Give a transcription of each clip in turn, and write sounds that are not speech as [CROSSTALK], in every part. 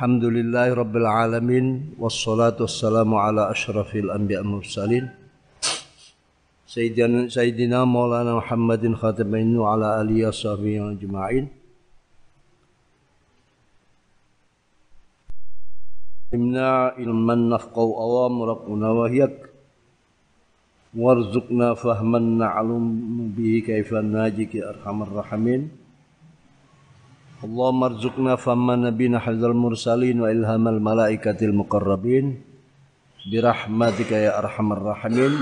الحمد لله رب العالمين والصلاة والسلام على أشرف الأنبياء المرسلين سيدنا سيدنا مولانا محمد خاتم وعلى آله وصحبه أجمعين. إمنا علما نفقه أوامرك ونواهيك وارزقنا فهما نعلم به كيف ناجيك أرحم الراحمين. اللهم ارزقنا فهم نبينا حفظ المرسلين وإلهام الملائكة المقربين برحمتك يا أرحم الراحمين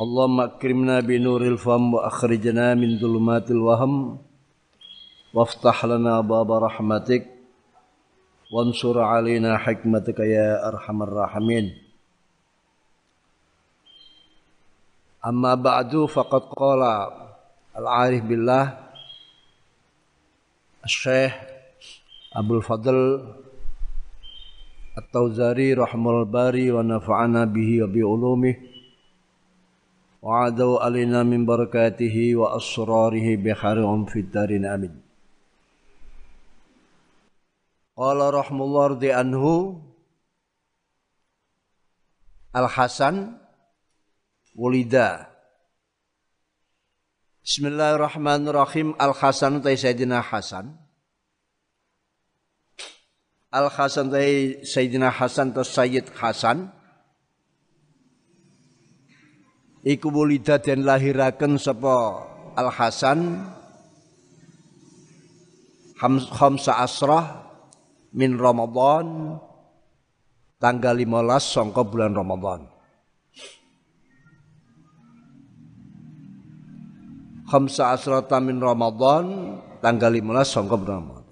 اللهم أكرمنا بنور الفم وأخرجنا من ظلمات الوهم وافتح لنا باب رحمتك وانصر علينا حكمتك يا أرحم الراحمين أما بعد فقد قال العارف بالله الشيخ أبو الفضل التوزاري رحمه الباري ونفعنا به وبعلومه وعادوا علينا من بركاته وأسراره بخيرهم في الدار آمين قال رحم الله رضي عنه الحسن ولدا Bismillahirrahmanirrahim. Al Hasan tay Sayyidina Hasan. Al Hasan tay Sayyidina Hasan atau Sayyid Hasan. Iku wulida dan lahiraken sapa Al Hasan khamsa asrah min Ramadan tanggal 15 sangka bulan Ramadan. Khamsa asrata min Ramadan tanggal 15 sangka Ramadan.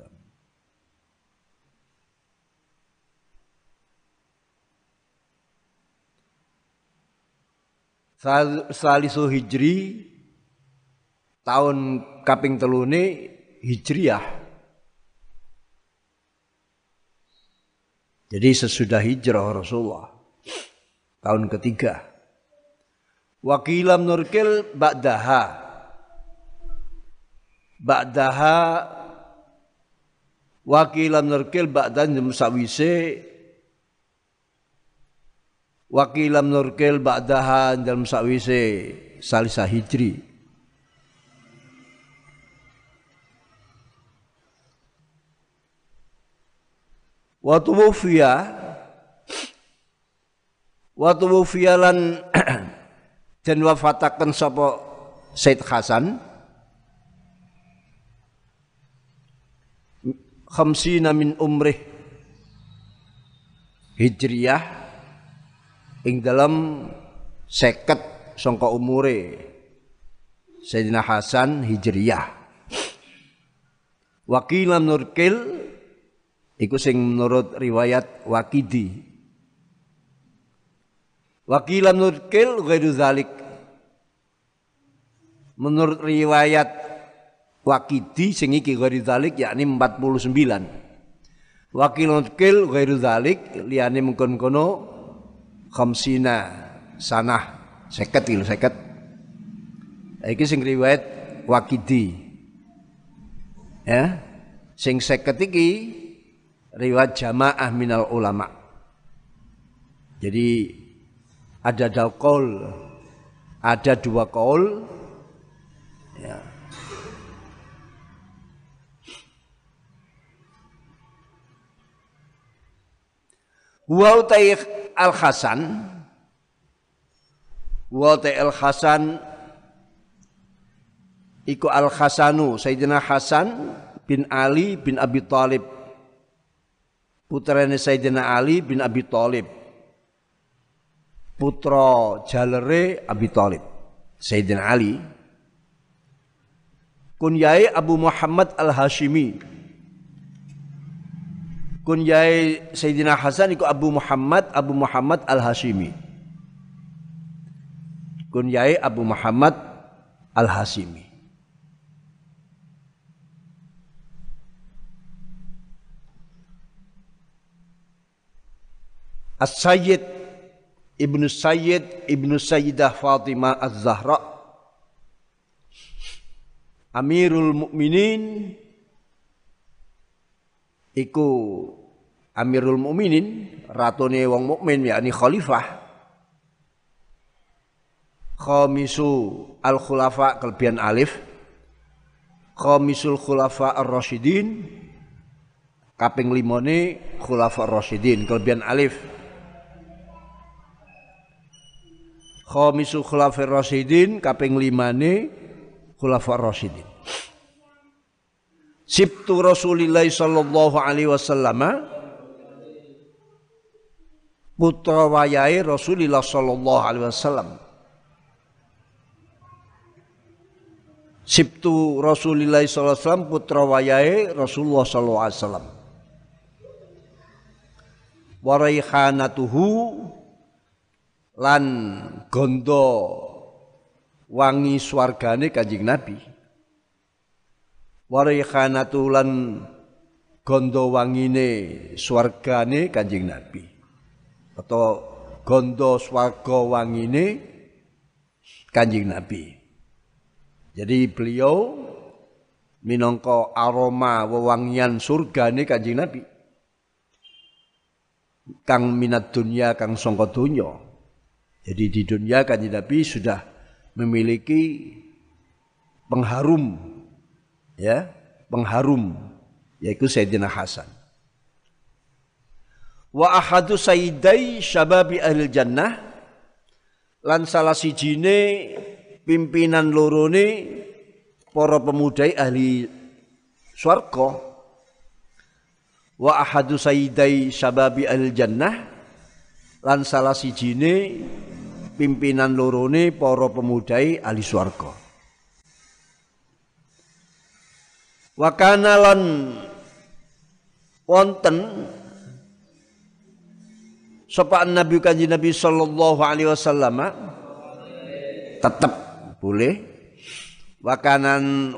Salisu Hijri tahun kaping telune Hijriyah. Jadi sesudah hijrah Rasulullah tahun ketiga. Wakilam nurkil ba'daha ba'daha wakilan nurkil ba'dan sawise. Wakilan nurkil ba'daha dalam sawise salisa hijri. Wa tuwfiya wa tuwfiya lan [CLEARS THROAT] dan wafataken sapa Said Hasan khamsina min umrih hijriyah ing dalam seket sangka umure Sayyidina Hasan hijriyah. Wakilan nurkil iku sing menurut riwayat Wakidi. Wakilan nurkil ghairu zalik menurut riwayat Wakidi sing iki ghairi dzalik yakni 49. Wakil wakil ghairu dzalik liyane mengkon kono khamsina sanah 50 kilo 50. Iki sing riwayat Wakidi. Ya. Sing 50 iki riwayat jamaah minal ulama. Jadi ada dal ada dua kaul ya Wa al Hasan wa al Hasan iku al Hasanu Sayyidina Hasan bin Ali bin Abi Thalib putrane Sayyidina Ali bin Abi Thalib putra jalere Abi Thalib Sayyidina Ali. Kunyai Abu Muhammad Al Hashimi kunyai Sayyidina Hasan iku Abu Muhammad Abu Muhammad Al-Hashimi. Kunyai Abu Muhammad Al-Hashimi. As-Sayyid Ibnu Sayyid Ibnu Sayyidah Fatimah Az-Zahra. Amirul Mukminin iku Amirul Mukminin ratune wong mukmin yakni khalifah. Khamisu al khulafa kelebihan alif. Khamisul khulafa ar-rasyidin. Kaping limone khulafa ar-rasyidin kelebihan alif. Khamisul khulafir rasyidin kaping limane khulafar rasyidin Sibtu Rasulillah sallallahu alaihi wasallam putra wayahe Rasulullah sallallahu alaihi wasallam. Sibtu Rasulillah sallallahu alaihi wasallam putra wayahe Rasulullah sallallahu alaihi wasallam. Waraihanatuhu lan gondo wangi swargane Kanjeng Nabi. Waraihanatu lan gondo wangine swargane Kanjeng Nabi. Atau gondo swarga wangine Kanjeng Nabi. Jadi beliau minangka aroma wewangian surgane Kanjeng Nabi. Kang minat dunia kang sangka dunya. Jadi di dunia kanjeng Nabi sudah memiliki pengharum ya, pengharum yaitu Sayyidina Hasan. Wa ahadu sayyidai syababi ahli jannah lan salah sijine pimpinan lorone para pemuda ahli swarga wa ahadu sayyidai syababi ahli jannah lan salah sijine pimpinan lorone para pemudai ahli swarga. Wa kana lan wonten sapa Nabi Kanjeng Nabi sallallahu alaihi wasallam tetap boleh. Wakanan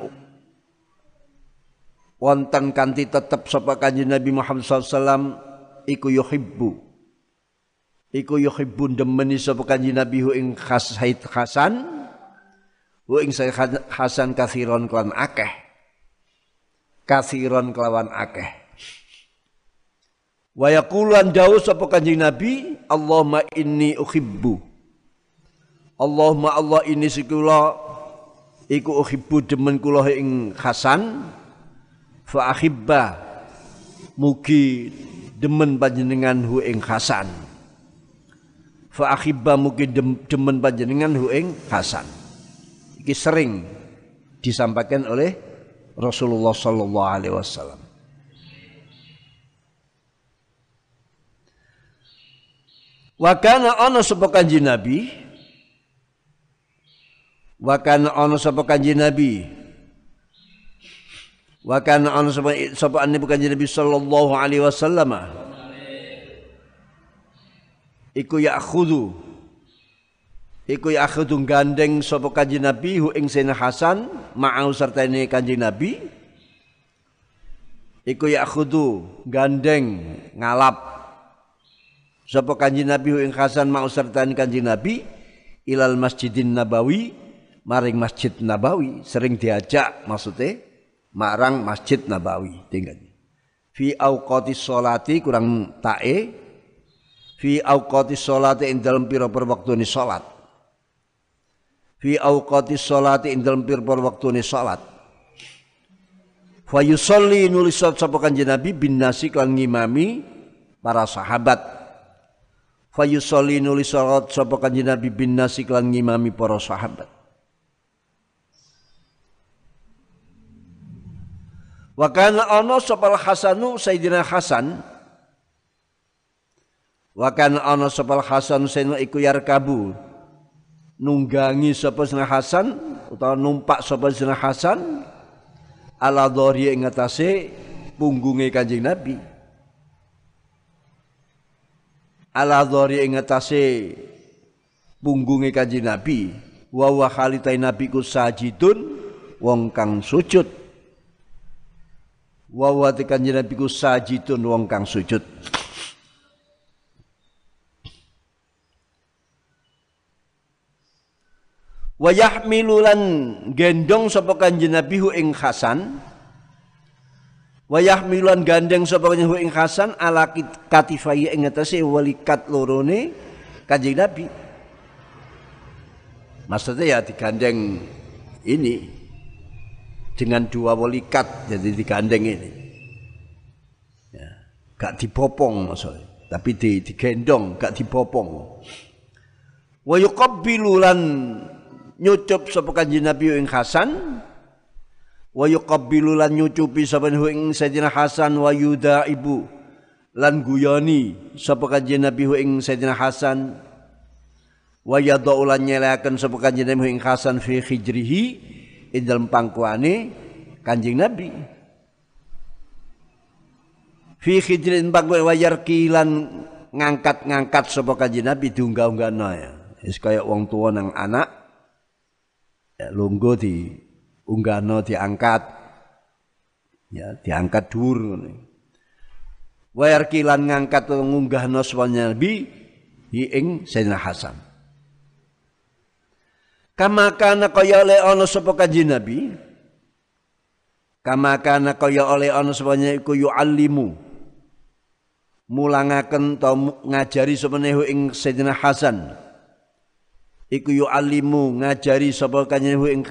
wonten kanthi tetep sapa Kanjeng Nabi Muhammad sallallahu alaihi wasallam iku yuhibbu. Iku yuhibbun demeni sapa kanjeng Nabi hu ing khas Hasan hu ing Hasan kathiron kelawan akeh kathiron kelawan akeh. Wa yaqulan dawu sapa kanjeng Nabi Allahumma inni uhibbu. Allahumma Allah ini sikula iku uhibbu demen kula ing Hasan fa ahibba mugi demen panjenengan hu ing Hasan. Fa akhibba mungkin demen panjenengan hu ing Hasan. Iki sering disampaikan oleh Rasulullah sallallahu alaihi wasallam. Wa kana ana sapa kanjeng Nabi? Wa kana ana sapa kanjeng Nabi? Wa kana ana sapa sapa kanjeng Nabi sallallahu alaihi wasallam? Iku ya'khudhu iku ya'khudhu gandeng sapa kanjeng Nabi hu ing Sayyidina Hasan ma'au sertane kanjeng Nabi. Iku ya'khudhu gandeng ngalap. Sapa kanjeng Nabi hu ing Hasan ma'au sertane kanjeng Nabi ilal Masjidin Nabawi maring Masjid Nabawi. Sering diajak maksudnya marang Masjid Nabawi tinggal. Fi auqatis sholati kurang tae. Fi auqatis sholati ing dalem pira-pira fi auqatis sholati ing dalem pira-pira waktune salat fa yusalli nulis sapa kanjeng Nabi bin nasi lan ngimami para sahabat. Fa yusalli nulis salat sapa kanjeng Nabi bin nasi lan ngimami para sahabat. Wa kana ana sapa Hasanu Sayyidina Hasan. Wa kana ana sapa Hasan Husain iku yarkabu nunggangi sapa Sayyidina Hasan utawa numpak sapa Sayyidina Hasan ala dhari ing atase punggunge Kanjeng Nabi. Ala dhari ing atase punggunge kanjeng Nabi. Wa wa khalitai nabi ku sajidun wong kang sujud. Wa wa kanjeng Nabi ku sajidun wong kang sujud wa yahmilulan gendong sapa kanjeng Nabi hu ing Hasan. Wa yahmilulan gandeng sapa kanjeng hu ing Hasan ala katifai ing atase walikat lorone kanjeng Nabi. Maksudnya ya digandeng ini dengan dua walikat jadi digandeng ini. Ya, gak dipopong maksudnya tapi di, digendong gak dipopong wa yuqabbilu lan nyucup sapa kanjeng Nabi ing Hasan wa yuqabbilu lan nyucupi sapa ing Sayyidina Hasan wa ibu lan guyoni sapa kanjeng Nabi ing Sayyidina Hasan wa yadau lan nyelaken sapa kanjeng Nabi ing Hasan fi khijrihi ing dalem pangkuane kanjeng Nabi. Fi khijrin pangkuane wa yarkilan ngangkat-ngangkat sapa kanjeng Nabi diunggah-unggahna ya. Wis kaya wong tua nang anak ya, lungguh di unggahno diangkat. Ya diangkat dhuwur ngene kilan ngangkat ngunggahno sawanya nabi hi ing Sayyidina Hasan. Kama kana kaya oleh ana sapa kanjeng nabi? Kama kana kaya oleh ana sapanya iku yu'allimu. Mulangaken ta ngajari sapa ing Sayyidina Hasan iku yu alimu ngajari sapa kanjeng ing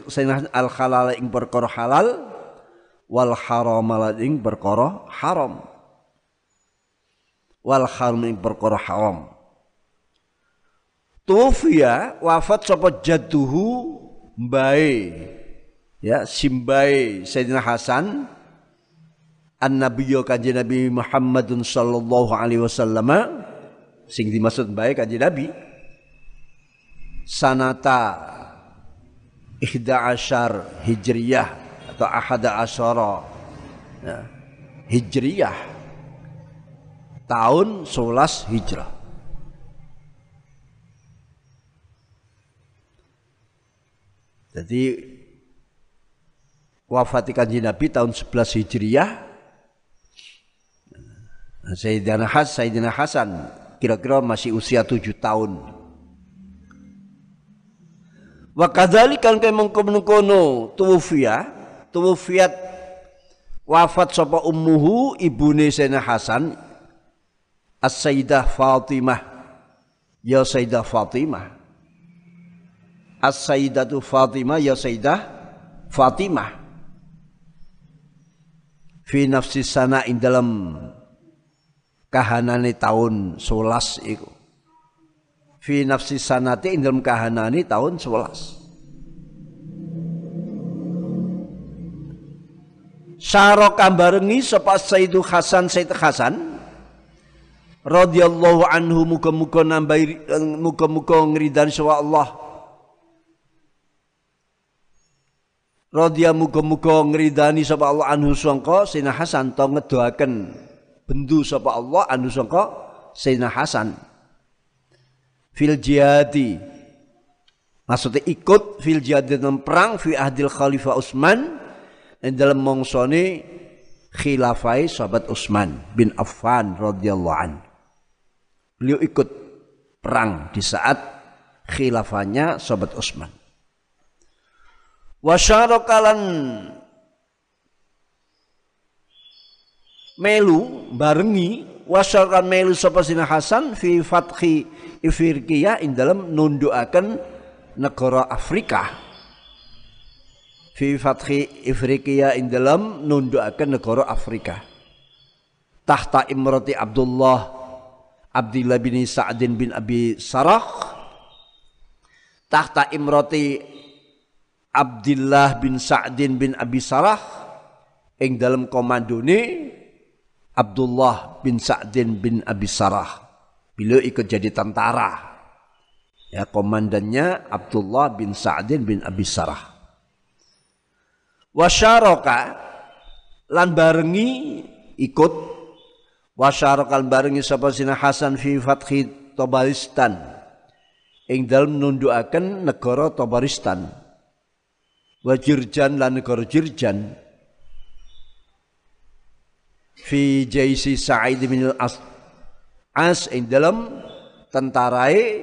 al halal ing perkara halal wal haram ing perkara haram. Wal haram ing perkara haram. Tufiya wafat sapa jadduhu mbae. Ya simbae Sayyidina Hasan. An nabiyyu kanjeng Nabi Muhammadun sallallahu alaihi wasallam. Sing dimaksud mbae kanjeng Nabi sanata ihda asyar hijriyah atau ahada asyara ya, hijriyah. Tahun 11 hijrah. Jadi wafat kanji Nabi tahun 11 hijriyah. Sayyidina Hasan, Sayyidina Hasan kira-kira masih usia tujuh tahun Wa kadzalika kaya mengkono tuwfiya tuwfiyat wafat sapa ummuhu ibune Sayyidina Hasan As-Sayyidah Fatimah. Ya Sayyidah Fatimah. As-Sayyidatu Fatimah ya Sayyidah Fatimah. Fi nafsi sana ing dalam kahanane tahun 11 iku fi nafsi sanati ing dalam kahanani tahun 11 Syaraka barengi sapa Sayyidu Hasan Sayyid Hasan radhiyallahu anhu muga-muga nambahi muga-muga ngridani sapa Allah. Radhiya muga-muga ngridani sapa Allah anhu sangka Sayyidina Hasan to ngedoaken bendu sapa Allah anhu sangka Sayyidina Hasan fil jihadi. Maksudnya ikut fil jihadi dalam perang fi ahdil khalifah Utsman dan dalam mongsone khilafai sahabat Utsman bin Affan radhiyallahu an. Beliau ikut perang di saat khilafahnya sahabat Utsman. Wasyarakalan melu barengi wasyarakan melu sapa Hasan fi fathi Ifriqiya ing dalam nundukaken negara Afrika. Fi fathi Ifriqiya ing dalam nundukaken negara Afrika. Tahta imrati Abdullah Abdullah bin Sa'din bin Abi Sarah tahta imrati Abdullah bin Sa'din bin Abi Sarah ing dalam komandone Abdullah bin Sa'din bin Abi Sarah Beliau ikut jadi tentara. Ya, komandannya Abdullah bin Sa'din bin Abi Sarah. Wasyaraka lan barengi ikut wa syarakal barengi sapa Sayyidina Hasan fi fathi Tabaristan ing dalem nundukaken negara Tabaristan wa Jirjan lan negara Jirjan fi jaisi Sa'id bin al-As as ing dalam tentarai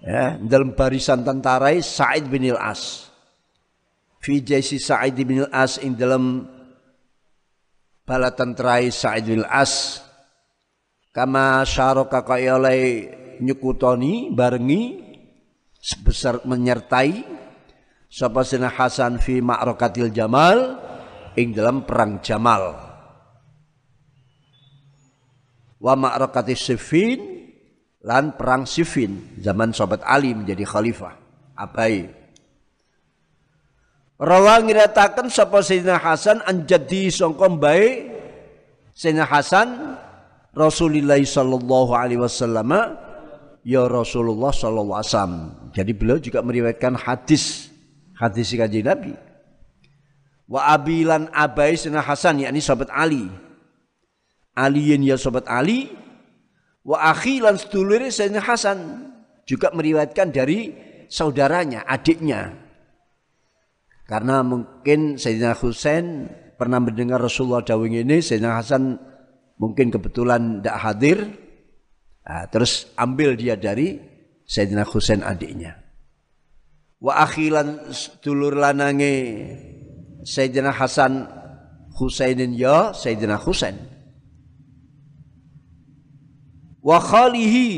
ya dalam barisan tentarai Sa'id bin al-As. Fi jaisi Sa'id bin al-As ing dalam bala tenterai Sa'id bin al-As. Kama syaraka kaya nyukutoni barengi sebesar menyertai sapa Hasan fi ma'rakatil Jamal ing dalam perang Jamal wa ma'rakati Siffin lan perang Siffin. Zaman sahabat Ali menjadi khalifah. Abai. Rawa ngiratakan sapa Sayyidina Hasan anjadi sangka mbae. Sayyidina Hasan Rasulullah sallallahu alaihi wasallam. Ya Rasulullah sallallahu alaihi wasallam. Jadi beliau juga meriwayatkan hadis hadis kanjeng Nabi. Wa abilan abai Sayyidina Hasan yakni sahabat Ali aliyin ya sobat Ali wa akhi lan Sayyidina Hasan juga meriwayatkan dari saudaranya, adiknya. Karena mungkin Sayyidina Husain pernah mendengar Rasulullah dawing ini, Sayyidina Hasan mungkin kebetulan tidak hadir, nah, terus ambil dia dari Sayyidina Husain adiknya. Wa akhilan sedulur lanange Sayyidina Hasan Husainin ya Sayyidina Husain wa khalihi.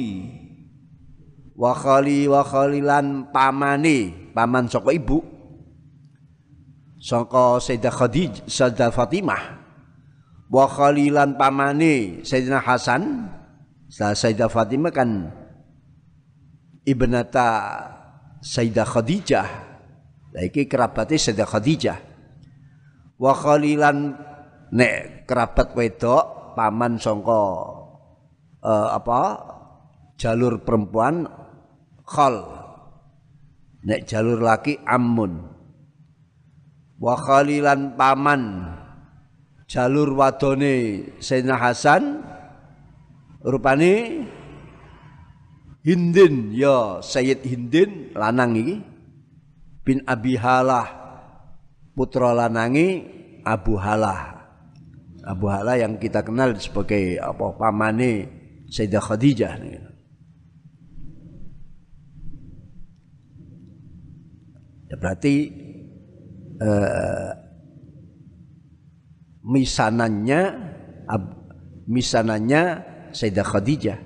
Wa khali wa khalilan pamane. Paman saka ibu. Saka Sayyidah Khadijah Sayyidah Fatimah. Wa khalilan pamane Sayyidina Hasan. Sayyidah Fatimah kan ibnata Sayyidah Khadijah. Lah iki kerabate Sayyidah Khadijah. Wa khalilan nek kerabat wedok paman sangka uh, apa? Jalur perempuan khal. Nek jalur laki amun. Wa khalilan paman. Jalur wadone Sayyidina Hasan. Rupane Hindin ya Sayyid Hindin lanang iki. Bin Abi Halah putra lanangi Abu Halah. Abu Halah yang kita kenal sebagai apa pamane Sayyidah Khadijah Ya berarti uh, misanannya ab, misanannya Sayyidah Khadijah.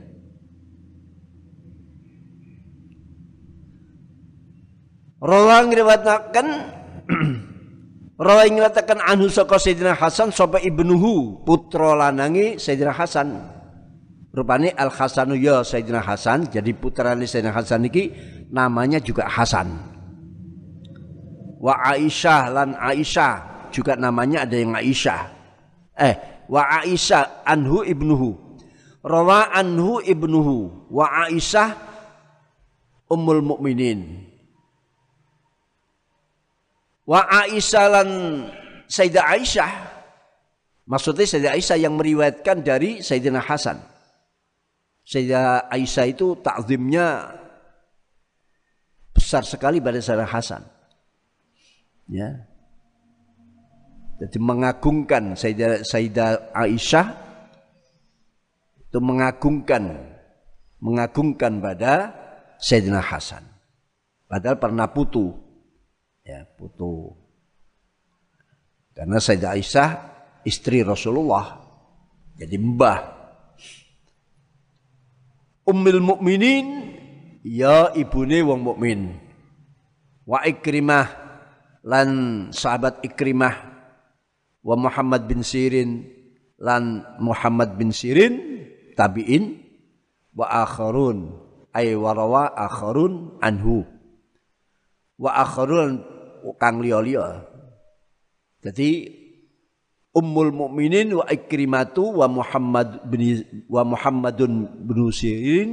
Rawang riwayatkan [CLEARS THROAT] Rawang riwayatkan anhu saka Sayyidina Hasan sapa ibnuhu putra lanangi Sayyidina Hasan. Rupanya Al Hasanu ya Sayyidina Hasan, jadi putra Sayyidina Hasan ini namanya juga Hasan. Wa Aisyah lan Aisyah juga namanya ada yang Aisyah. Eh, wa Aisyah anhu ibnuhu. Rawa anhu ibnuhu wa Aisyah ummul mukminin. Wa Aisyah lan Sayyidah Aisyah Maksudnya Sayyidah Aisyah yang meriwayatkan dari Sayyidina Hasan. Sayyidah Aisyah itu takzimnya besar sekali pada Sayyidina Hasan. Ya. Jadi mengagungkan Sayyidah, Sayyidah Aisyah itu mengagungkan mengagungkan pada Sayyidina Hasan. Padahal pernah putu. Ya, putu. Karena Sayyidah Aisyah istri Rasulullah. Jadi mbah Ummul mukminin ya ibune wong mukmin. Wa Ikrimah lan sahabat Ikrimah wa Muhammad bin Sirin lan Muhammad bin Sirin tabi'in wa akharun ay warawa akharun anhu wa akharun kang liya-liya. Jadi Ummul Mukminin wa Ikrimatu wa Muhammad bin wa Muhammadun bin Sirin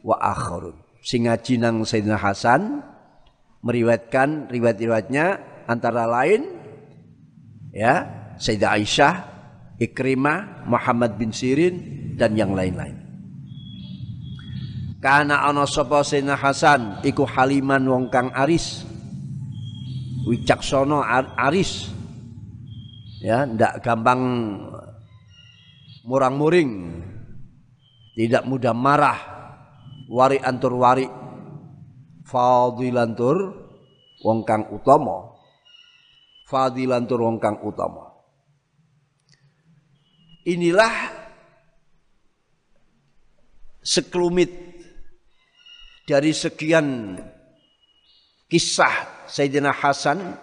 wa akharun. Sing ngaji nang Sayyidina Hasan meriwayatkan riwayat-riwayatnya antara lain ya Sayyidah Aisyah Ikrimah, Muhammad bin Sirin dan yang lain-lain. Karena ana sapa Sayyidina Hasan iku haliman wong kang aris. Wicaksana aris. Ya, ndak gampang murang-muring. Tidak mudah marah. Wari antur wari. Fadilantur wong kang utama. Fadilantur wong kang utama. Inilah sekelumit dari sekian kisah Sayyidina Hasan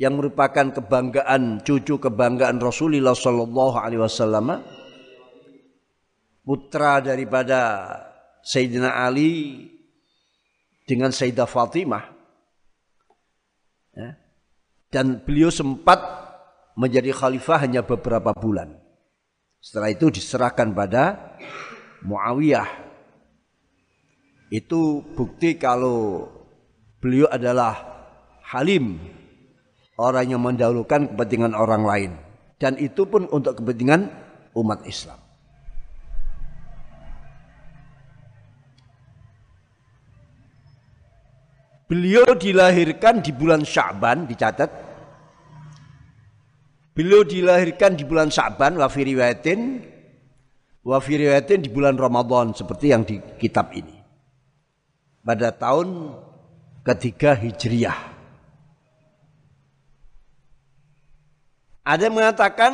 yang merupakan kebanggaan cucu kebanggaan Rasulullah Sallallahu Alaihi Wasallam putra daripada Sayyidina Ali dengan Sayyidah Fatimah. Ya. dan beliau sempat menjadi khalifah hanya beberapa bulan. Setelah itu diserahkan pada Muawiyah. Itu bukti kalau beliau adalah halim, orang yang mendahulukan kepentingan orang lain. Dan itu pun untuk kepentingan umat Islam. Beliau dilahirkan di bulan Sya'ban, dicatat. Beliau dilahirkan di bulan Sya'ban, wa fi riwayatin, wa fi riwayatin di bulan Ramadan seperti yang di kitab ini pada tahun ketiga Hijriah. Ada yang mengatakan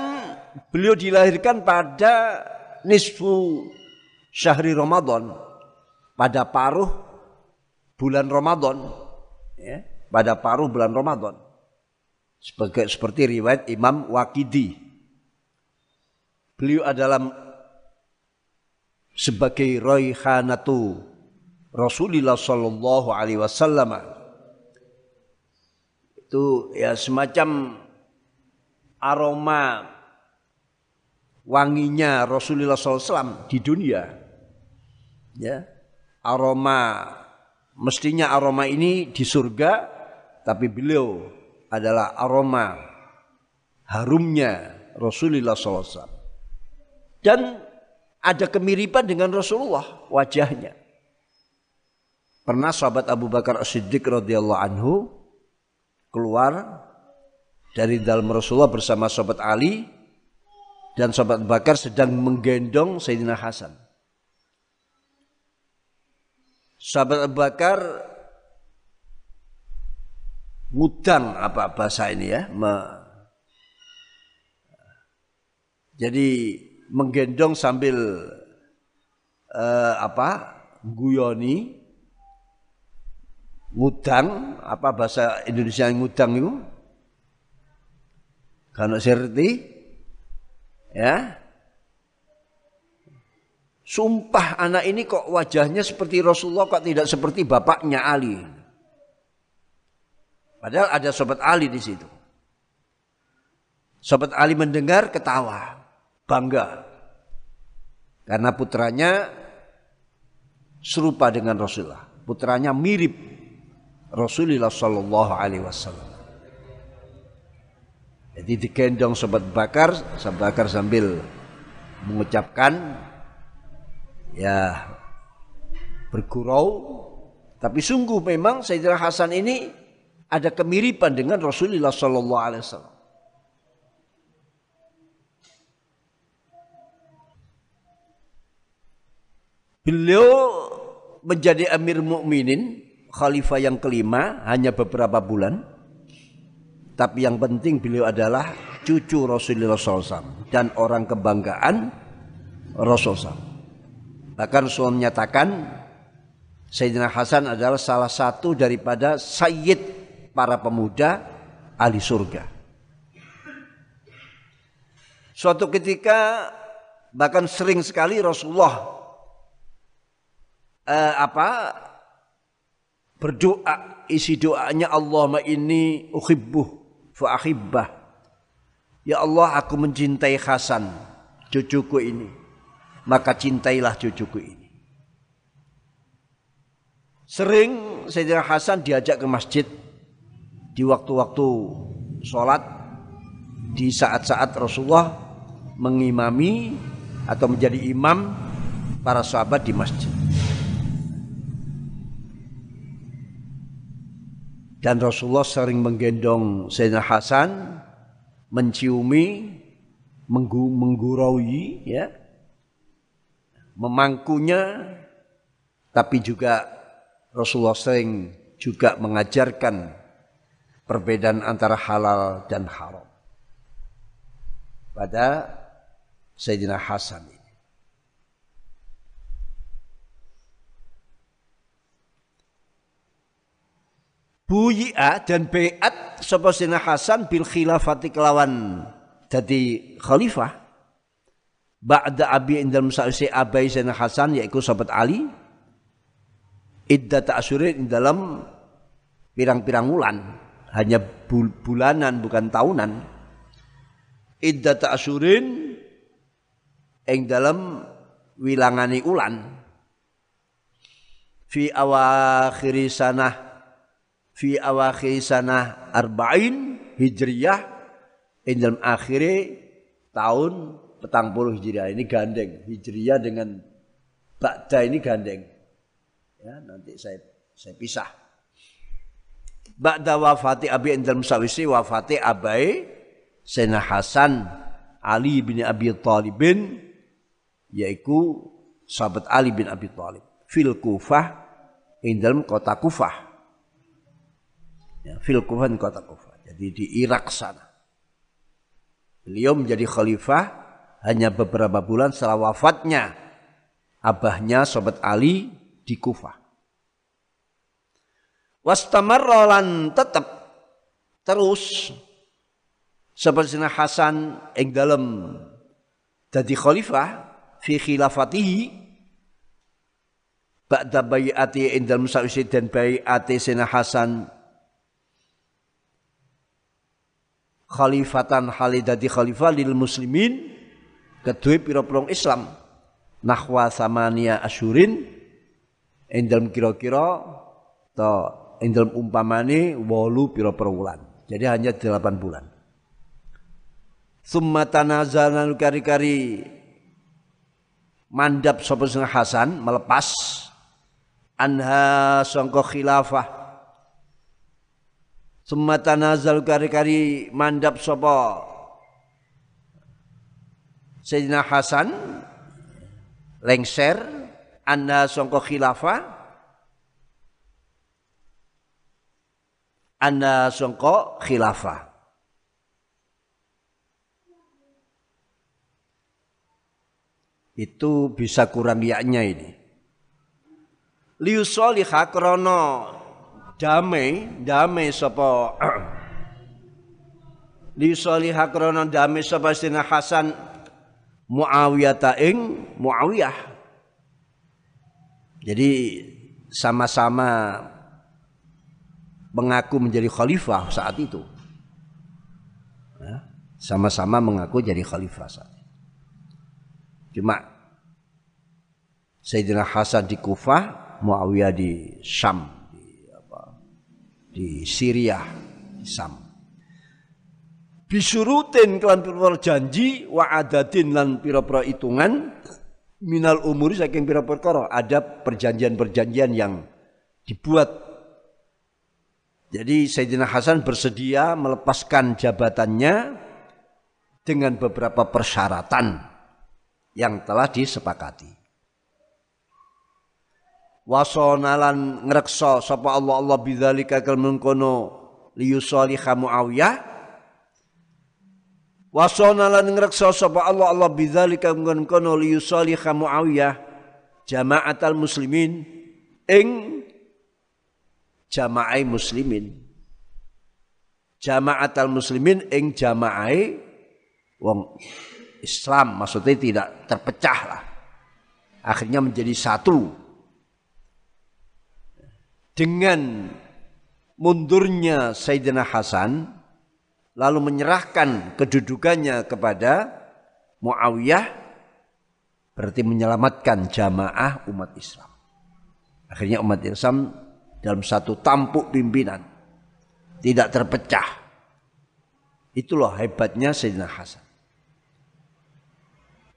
beliau dilahirkan pada nisfu syahri Ramadan, pada paruh bulan Ramadan, ya, pada paruh bulan Ramadan. Sebagai seperti riwayat Imam Wakidi. Beliau adalah sebagai royhanatu Rasulullah Shallallahu Alaihi Wasallam itu ya semacam aroma wanginya Rasulullah SAW di dunia. Ya. Aroma mestinya aroma ini di surga tapi beliau adalah aroma harumnya Rasulullah SAW dan ada kemiripan dengan Rasulullah wajahnya. Pernah sahabat Abu Bakar As-Siddiq radhiyallahu anhu keluar dari dalam Rasulullah bersama sahabat Ali dan sahabat Bakar sedang menggendong Sayyidina Hasan. Sahabat Bakar ngutang apa bahasa ini ya, me, jadi menggendong sambil uh, apa guyoni ngudang apa bahasa Indonesia ngudang itu karena serti ya. Sumpah anak ini kok wajahnya seperti Rasulullah kok tidak seperti bapaknya Ali? Padahal ada sobat Ali di situ. Sobat Ali mendengar ketawa bangga. Karena putranya serupa dengan Rasulullah. Putranya mirip Rasulullah Shallallahu Alaihi Wasallam. Jadi digendong sobat bakar, sobat bakar sambil mengucapkan ya bergurau, tapi sungguh memang Sayyidina Hasan ini ada kemiripan dengan Rasulullah Shallallahu Alaihi Wasallam. Beliau menjadi Amir Mukminin khalifah yang kelima hanya beberapa bulan. Tapi yang penting beliau adalah cucu Rasulullah SAW dan orang kebanggaan Rasulullah SAW. Bahkan Rasulullah menyatakan Sayyidina Hasan adalah salah satu daripada sayyid para pemuda ahli surga. Suatu ketika bahkan sering sekali Rasulullah eh, apa berdoa isi doanya Allahumma inni uhibbuh fa ahibbah ya Allah aku mencintai Hasan cucuku ini. Maka cintailah cucuku ini. Sering Sayyidina Hasan diajak ke masjid di waktu-waktu sholat di saat-saat Rasulullah mengimami atau menjadi imam para sahabat di masjid. Dan Rasulullah sering menggendong Sayyidina Hasan, menciumi, menggu, mengguraui, ya, memangkunya, tapi juga Rasulullah sering juga mengajarkan perbedaan antara halal dan haram. Pada Sayyidina Hasan Buyi'a dan Bayat sapa Sayyidina Hasan bil khilafati kelawan. Jadi khalifah. Ba'da abi indal musa'isi abai Sayyidina Hasan yaitu sahabat Ali. Iddat asyurin dalam pirang-pirang bulan hanya bulanan bukan tahunan. Iddat asyurin ing dalam wilangani ulan. Fi awakhiri sanah fi awakhir sanah arba'in hijriyah. In dalam tahun petang puluh hijriyah. Ini gandeng. Hijriyah dengan ba'da ini gandeng. Ya nanti saya saya pisah. Ba'da wafati abi indal musawisi wafati abai Sayyidina Hasan Ali bin Abi Thalibin yaitu sahabat Ali bin Abi Thalib fil Kufah ing dalam kota Kufah ya, fil Kufan kota Kufah. Jadi di Irak sana. Beliau menjadi khalifah hanya beberapa bulan setelah wafatnya abahnya sobat Ali di Kufah. Wastamarrolan tetap terus seperti Hasan ing dalam jadi khalifah fi khilafatihi ba'da bai'ati indal musawisi dan bai'ati Sina Hasan khalifatan halidati khalifah lil muslimin kedua pira-pira Islam. Nahwa samania asyurin ing dalam kira-kira to ing dalam umpamane wolu pira-pira jadi hanya delapan bulan. Summa tanazalna kari-kari mandap sapa Hasan melepas. Anha sangka khilafah Sumata nazal kari-kari mandap sapa? Sayyidina Hasan lengser anda songko khilafah anda songko khilafah itu bisa kurang yaknya ini. Liusolihah krono damai damai sapa [CLEARS THROAT] li salih krana damai sapa Sina Hasan Muawiyah ing Muawiyah. Jadi sama-sama mengaku menjadi khalifah saat itu. Ya, sama-sama mengaku jadi khalifah saat itu. cuma Sayyidina Hasan di Kufah Muawiyah di Syam di Syria, Sam. Bisurutin kelan pira janji wa adatin lan pira-pira hitungan minal umuri saking pira perkara ada perjanjian-perjanjian yang dibuat jadi Sayyidina Hasan bersedia melepaskan jabatannya dengan beberapa persyaratan yang telah disepakati wasonalan ngrekso sapa Allah Allah bidzalika kal mengkono liyusaliha Muawiyah. Wasonalan ngrekso sapa Allah Allah bidzalika mengkono liyusaliha Muawiyah. Jama'atal muslimin ing jama'ai muslimin. Jama'atal muslimin ing jama'ai wong Islam maksudnya tidak terpecah lah. Akhirnya menjadi satu dengan mundurnya Sayyidina Hasan lalu menyerahkan kedudukannya kepada Muawiyah berarti menyelamatkan jamaah umat Islam. Akhirnya umat Islam dalam satu tampuk pimpinan tidak terpecah. Itulah hebatnya Sayyidina Hasan.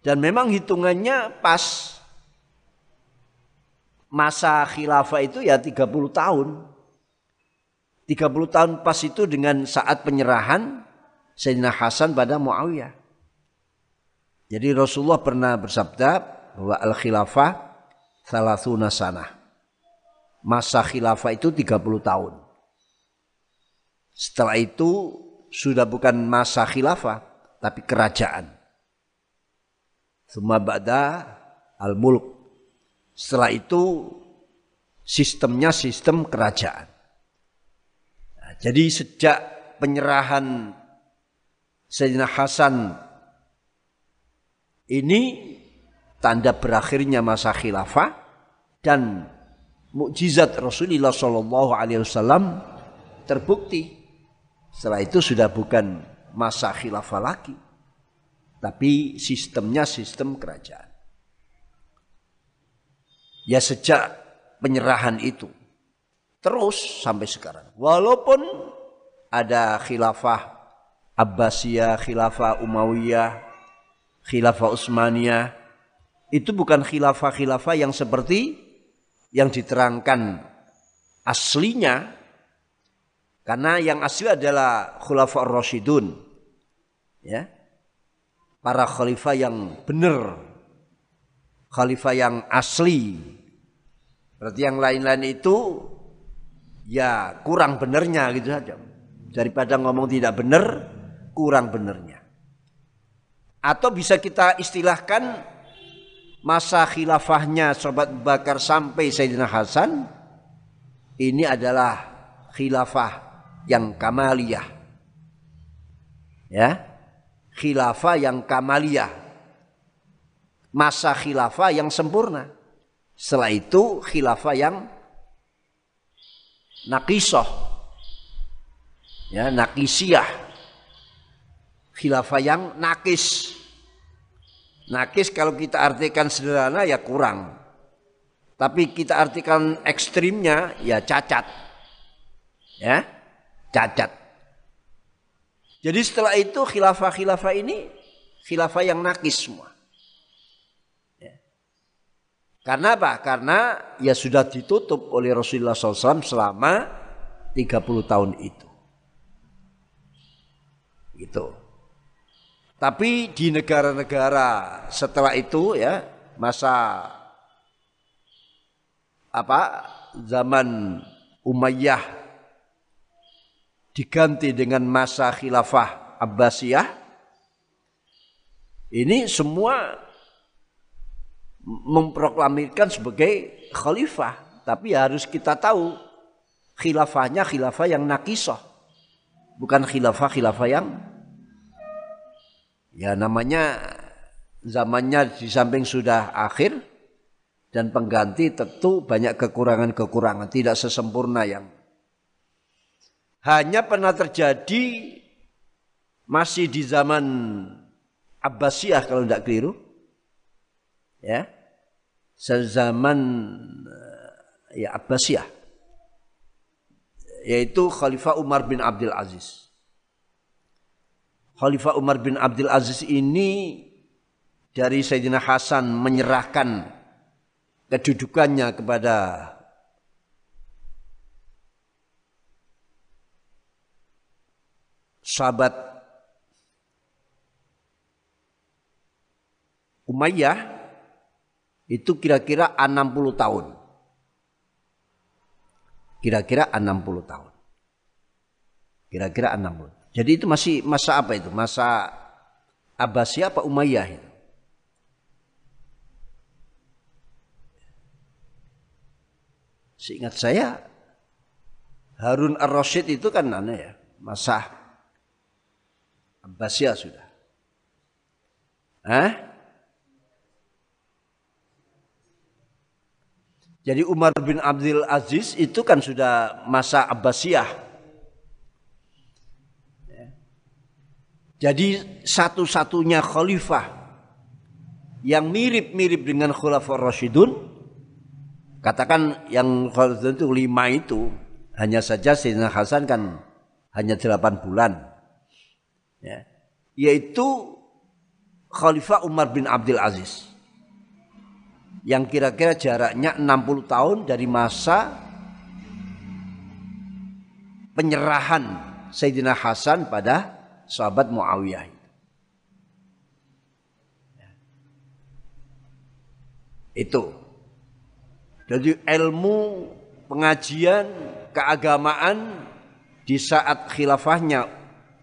Dan memang hitungannya pas masa khilafah itu ya 30 tahun. 30 tahun pas itu dengan saat penyerahan Sayyidina Hasan pada Muawiyah. Jadi Rasulullah pernah bersabda bahwa al-khilafah thalathuna sanah. Masa khilafah itu 30 tahun. Setelah itu sudah bukan masa khilafah, tapi kerajaan. Semua ba'da al-mulk. Setelah itu sistemnya sistem kerajaan. Nah, jadi sejak penyerahan Sayyidina Hasan ini tanda berakhirnya masa khilafah dan mukjizat Rasulullah Shallallahu Alaihi Wasallam terbukti. Setelah itu sudah bukan masa khilafah lagi, tapi sistemnya sistem kerajaan. Ya sejak penyerahan itu. Terus sampai sekarang. Walaupun ada khilafah Abbasiyah, khilafah Umayyah, khilafah Utsmaniyah itu bukan khilafah-khilafah yang seperti yang diterangkan aslinya. Karena yang asli adalah khulafah rasyidun ya. Para khalifah yang benar khalifah yang asli berarti yang lain-lain itu ya kurang benernya gitu saja daripada ngomong tidak benar kurang benernya atau bisa kita istilahkan masa khilafahnya Sobat Bakar sampai Sayyidina Hasan ini adalah khilafah yang kamaliyah. Ya. Khilafah yang kamaliyah. Masa khilafah yang sempurna. Setelah itu khilafah yang nakisoh. Ya, nakisiyah khilafah yang nakis. Nakis kalau kita artikan sederhana ya kurang. Tapi kita artikan ekstrimnya ya cacat. Ya, cacat. Jadi setelah itu khilafah-khilafah ini khilafah yang nakis semua. Karena apa? Karena ya sudah ditutup oleh Rasulullah SAW selama 30 tahun itu. Gitu. Tapi di negara-negara setelah itu ya masa apa zaman Umayyah diganti dengan masa khilafah Abbasiyah ini semua memproklamirkan sebagai khalifah tapi harus kita tahu khilafahnya khilafah yang nakisah bukan khilafah khilafah yang Ya namanya zamannya di samping sudah akhir dan pengganti tentu banyak kekurangan-kekurangan, tidak sesempurna yang hanya pernah terjadi masih di zaman Abbasiyah kalau tidak keliru. Ya. Sezaman ya Abbasiyah yaitu Khalifah Umar bin Abdul Aziz. Khalifah Umar bin Abdul Aziz ini dari Sayyidina Hasan menyerahkan kedudukannya kepada sahabat Umayyah itu kira-kira 60 tahun. Kira-kira 60 tahun. Kira-kira 60. Jadi itu masih masa apa itu? Masa Abbasiyah apa Umayyah itu? Seingat saya Harun ar-Rasyid itu kan aneh ya, masa Abbasiyah sudah. Hah? Jadi Umar bin Abdul Aziz itu kan sudah masa Abbasiyah. Jadi satu-satunya khalifah yang mirip-mirip dengan Khulafaur Rasyidun katakan yang khalifah itu lima itu hanya saja Sayyidina Hasan kan hanya delapan bulan ya. yaitu Khalifah Umar bin Abdul Aziz. Yang kira-kira jaraknya 60 tahun dari masa penyerahan Sayyidina Hasan pada sahabat Muawiyah. Itu. Jadi ilmu pengajian keagamaan di saat khilafahnya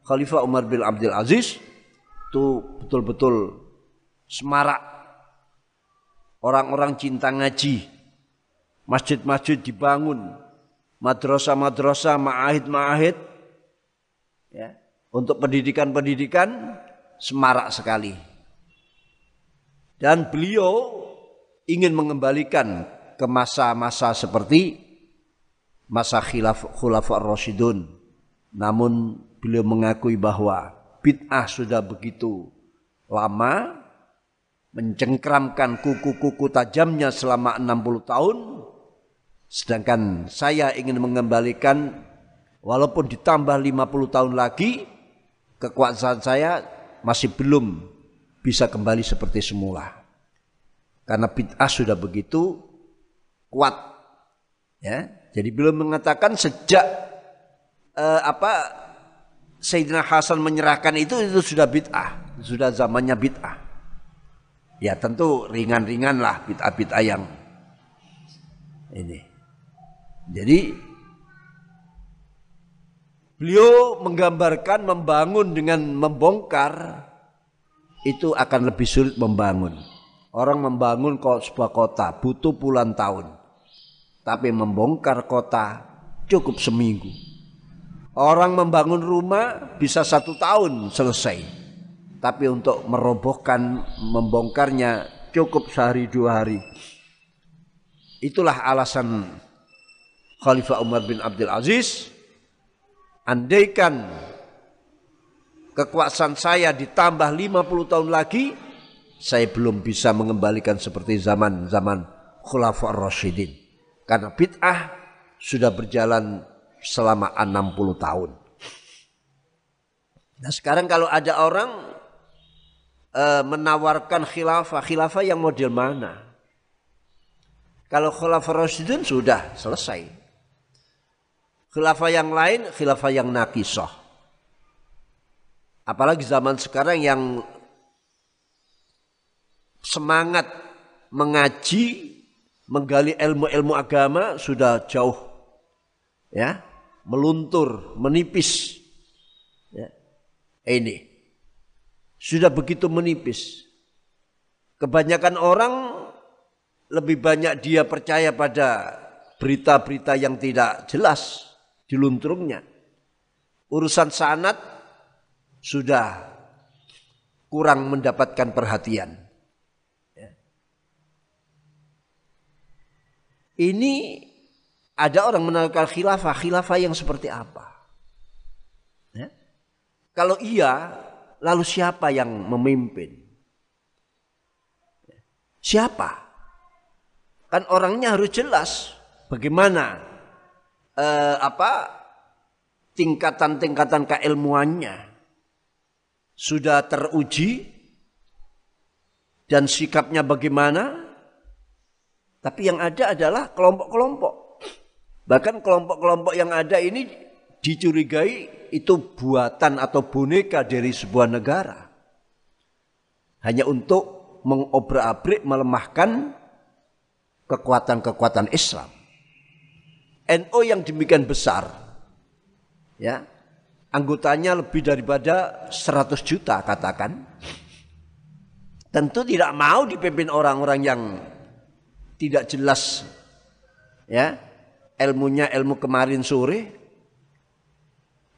Khalifah Umar bin Abdul Aziz itu betul-betul semarak. Orang-orang cinta ngaji. Masjid-masjid dibangun. Madrasah-madrasah, ma'ahid-ma'ahid. Ya, untuk pendidikan-pendidikan semarak sekali. Dan beliau ingin mengembalikan ke masa-masa seperti masa khilaf khulafa rasyidun. Namun beliau mengakui bahwa bid'ah sudah begitu lama mencengkramkan kuku-kuku tajamnya selama 60 tahun sedangkan saya ingin mengembalikan walaupun ditambah 50 tahun lagi kekuasaan saya masih belum bisa kembali seperti semula karena bid'ah sudah begitu kuat. Ya, jadi belum mengatakan sejak eh, apa Sayyidina Hasan menyerahkan itu itu sudah bid'ah, sudah zamannya bid'ah. Ya tentu ringan-ringan lah bid'ah-bid'ah yang ini. Jadi beliau menggambarkan membangun dengan membongkar itu akan lebih sulit membangun. Orang membangun sebuah kota butuh puluhan tahun. Tapi membongkar kota cukup seminggu. Orang membangun rumah bisa satu tahun selesai. Tapi untuk merobohkan, membongkarnya cukup sehari dua hari. Itulah alasan Khalifah Umar bin Abdul Aziz. Andaikan kekuasaan saya ditambah 50 tahun lagi, saya belum bisa mengembalikan seperti zaman-zaman Khulafa Rasyidin. Karena bid'ah sudah berjalan selama 60 tahun. Nah sekarang kalau ada orang e, menawarkan khilafah, khilafah yang model mana? Kalau khilafah Rasyidin sudah selesai. Khilafah yang lain, khilafah yang nakisah. Apalagi zaman sekarang yang semangat mengaji, menggali ilmu-ilmu agama sudah jauh ya, meluntur, menipis. Ya. Ini sudah begitu menipis. Kebanyakan orang lebih banyak dia percaya pada berita-berita yang tidak jelas di lunturungnya. Urusan sanat sudah kurang mendapatkan perhatian. Ini ada orang menawarkan khilafah, khilafah yang seperti apa? Ya? Kalau iya, lalu siapa yang memimpin? Siapa? Kan orangnya harus jelas bagaimana eh, apa tingkatan-tingkatan keilmuannya sudah teruji dan sikapnya bagaimana tapi yang ada adalah kelompok-kelompok. Bahkan kelompok-kelompok yang ada ini dicurigai itu buatan atau boneka dari sebuah negara. Hanya untuk mengobrak-abrik melemahkan kekuatan-kekuatan Islam. NO yang demikian besar, ya anggotanya lebih daripada 100 juta katakan, tentu tidak mau dipimpin orang-orang yang tidak jelas ya ilmunya ilmu kemarin sore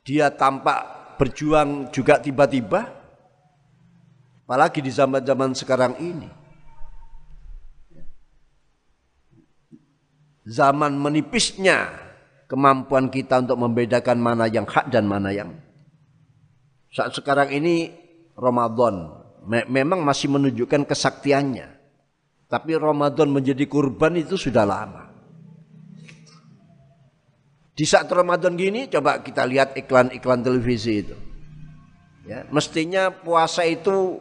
dia tampak berjuang juga tiba-tiba apalagi di zaman-zaman sekarang ini. Zaman menipisnya kemampuan kita untuk membedakan mana yang hak dan mana yang saat sekarang ini Ramadan. Memang masih menunjukkan kesaktiannya. Tapi Ramadan menjadi kurban itu sudah lama. Di saat Ramadan gini coba kita lihat iklan-iklan televisi itu. Ya, mestinya puasa itu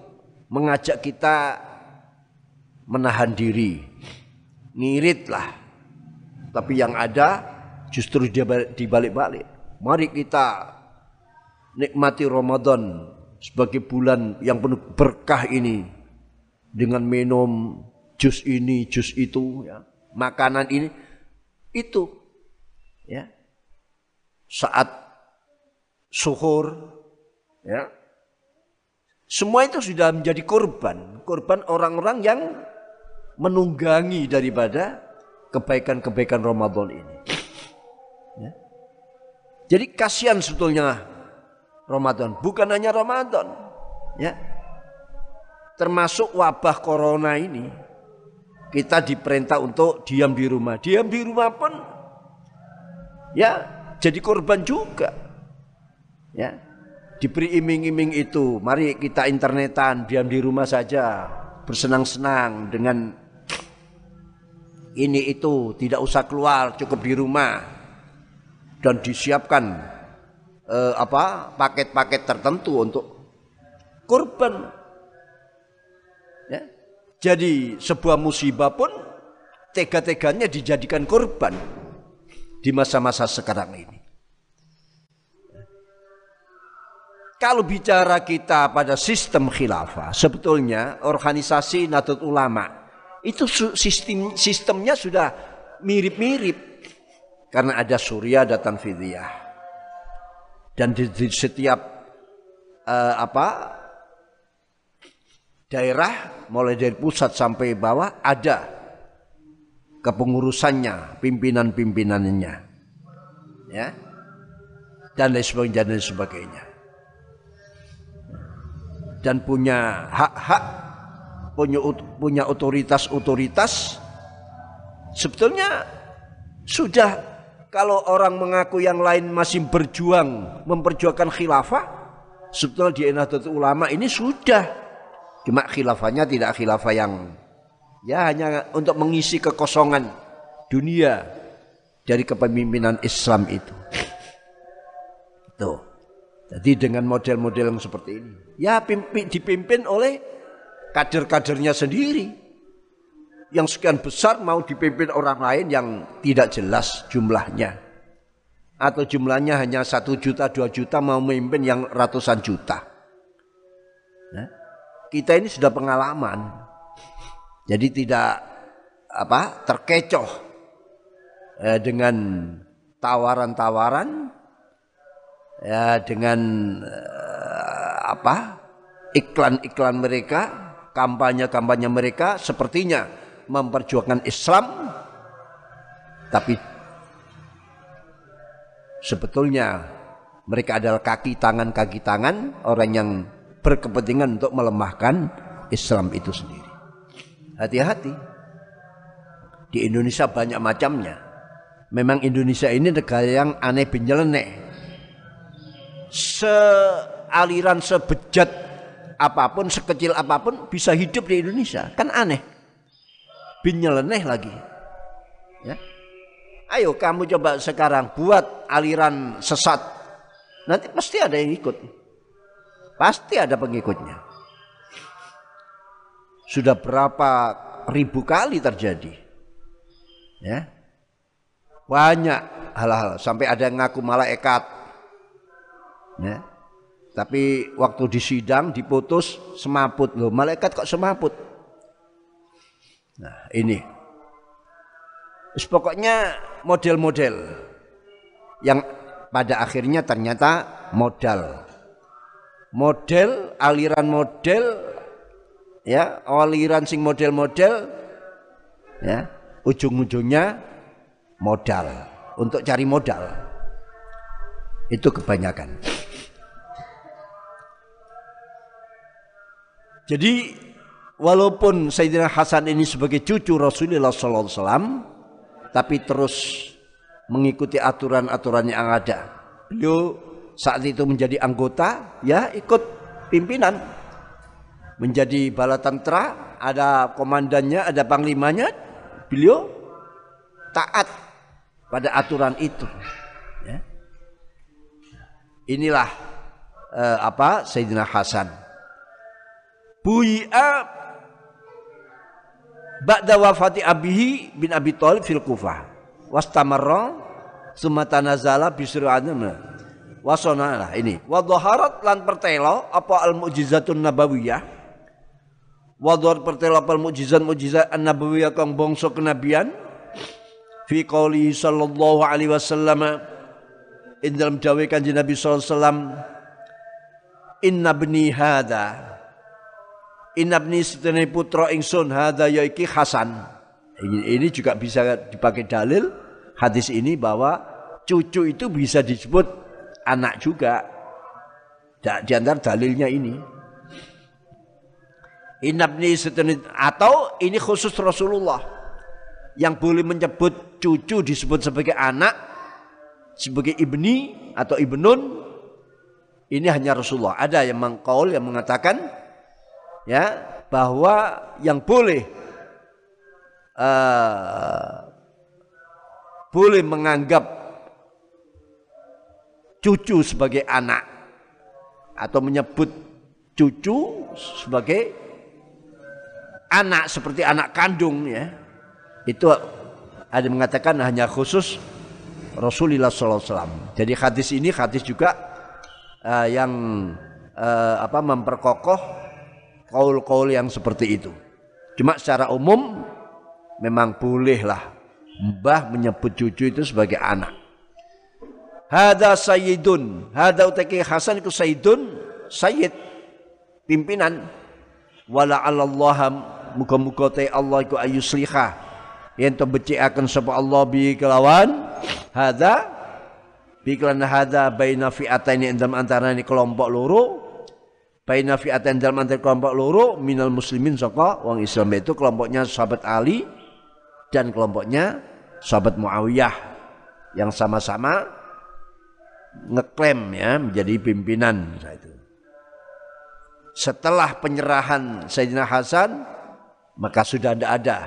mengajak kita menahan diri. Ngiritlah. Tapi yang ada justru dibalik-balik. Mari kita nikmati Ramadan sebagai bulan yang penuh berkah ini dengan minum jus ini, jus itu, ya. makanan ini, itu, ya. Saat suhur, ya, semua itu sudah menjadi korban, korban orang-orang yang menunggangi daripada kebaikan-kebaikan Ramadan ini. Ya. Jadi kasihan sebetulnya Ramadan, bukan hanya Ramadan, ya. Termasuk wabah corona ini, kita diperintah untuk diam di rumah. Diam di rumah pun, ya, jadi korban juga, ya diberi iming-iming itu. Mari kita internetan, diam di rumah saja, bersenang-senang dengan ini itu, tidak usah keluar, cukup di rumah. Dan disiapkan eh, apa paket-paket tertentu untuk korban. Ya. Jadi sebuah musibah pun tega-teganya dijadikan korban di masa-masa sekarang ini. Kalau bicara kita pada sistem khilafah, sebetulnya organisasi Nahdlatul Ulama itu sistem sistemnya sudah mirip-mirip karena ada surya dan tanfidiyah. Dan di, di setiap uh, apa daerah mulai dari pusat sampai bawah ada kepengurusannya, pimpinan-pimpinannya. Ya. Dan lain sebagainya dan lain sebagainya dan punya hak-hak, punya punya otoritas-otoritas. Sebetulnya sudah kalau orang mengaku yang lain masih berjuang memperjuangkan khilafah, sebetulnya di Nahdlatul Ulama ini sudah. Cuma khilafahnya tidak khilafah yang ya hanya untuk mengisi kekosongan dunia dari kepemimpinan Islam itu. Tuh. Jadi dengan model-model yang seperti ini, ya pimpin, dipimpin oleh kader-kadernya sendiri. Yang sekian besar mau dipimpin orang lain yang tidak jelas jumlahnya. Atau jumlahnya hanya satu juta, dua juta mau memimpin yang ratusan juta. Nah, kita ini sudah pengalaman. Jadi tidak apa terkecoh eh, dengan tawaran-tawaran ya dengan uh, apa iklan-iklan mereka, kampanye-kampanye mereka sepertinya memperjuangkan Islam tapi sebetulnya mereka adalah kaki tangan kaki tangan orang yang berkepentingan untuk melemahkan Islam itu sendiri. Hati-hati. Di Indonesia banyak macamnya. Memang Indonesia ini negara yang aneh bin sealiran sebejat apa pun, sekecil apa pun bisa hidup di Indonesia. Kan aneh. Bin nyeleneh lagi. Ya. Ayo kamu coba sekarang buat aliran sesat. Nanti pasti ada yang ikut. Pasti ada pengikutnya. Sudah berapa ribu kali terjadi. Ya. Banyak hal-hal sampai ada yang ngaku malaikat Ya. Tapi waktu di sidang diputus semaput loh. Malaikat kok semaput? Nah ini. Pokoknya model-model yang pada akhirnya ternyata modal. Model, aliran model, ya aliran sing model-model, ya ujung-ujungnya modal untuk cari modal. Itu kebanyakan. Jadi walaupun Sayyidina Hasan ini sebagai cucu Rasulullah Sallallahu Alaihi Wasallam, tapi terus mengikuti aturan-aturan yang ada. Beliau saat itu menjadi anggota, ya ikut pimpinan, menjadi bala tentara, ada komandannya, ada panglimanya, beliau taat pada aturan itu. Ya. Inilah eh, apa Sayyidina Hasan. Bui'a ba'da wafati abihi bin Abi Thalib fil Kufah wastamarra summa tanazala wasona lah ini. Wa lan pertelo apa al mukjizatun nabawiyah wa dhahar pertelo apa al mukjizat mukjizat an nabawiyah kang bangsa kenabian. Fi qouli sallallahu alaihi wasallam. In dalam dawe kanjeng Nabi sallallahu alaihi wasallam inna bni hada inna bni setene putra ingsun hada yaiki Hasan. Ini, ini juga bisa dipakai dalil hadis ini bahwa cucu itu bisa disebut anak juga. Di antara dalilnya ini inna bni setene atau ini khusus Rasulullah yang boleh menyebut cucu disebut sebagai anak sebagai ibni atau ibnun ini hanya Rasulullah. Ada yang mengkaul yang mengatakan ya bahwa yang boleh uh, boleh menganggap cucu sebagai anak atau menyebut cucu sebagai anak seperti anak kandung ya itu ada mengatakan hanya khusus Rasulullah SAW. Jadi hadis ini hadis juga uh, yang uh, apa memperkokoh kaul-kaul yang seperti itu. Cuma secara umum memang bolehlah mbah menyebut cucu itu sebagai anak. Hada sayyidun, hada utaki Hasan itu sayyidun, sayyid pimpinan. Wala Allah muka-muka te Allah iku ayusliha yang to akan sapa Allah bi kelawan hada Biklan hada baina fi'ataini dalam antara ini kelompok loro baina fi'atain dalam antara kelompok loro minal muslimin saka wong Islam itu kelompoknya sahabat Ali dan kelompoknya sahabat Muawiyah yang sama-sama ngeklaim ya menjadi pimpinan itu. Setelah penyerahan Sayyidina Hasan maka sudah tidak ada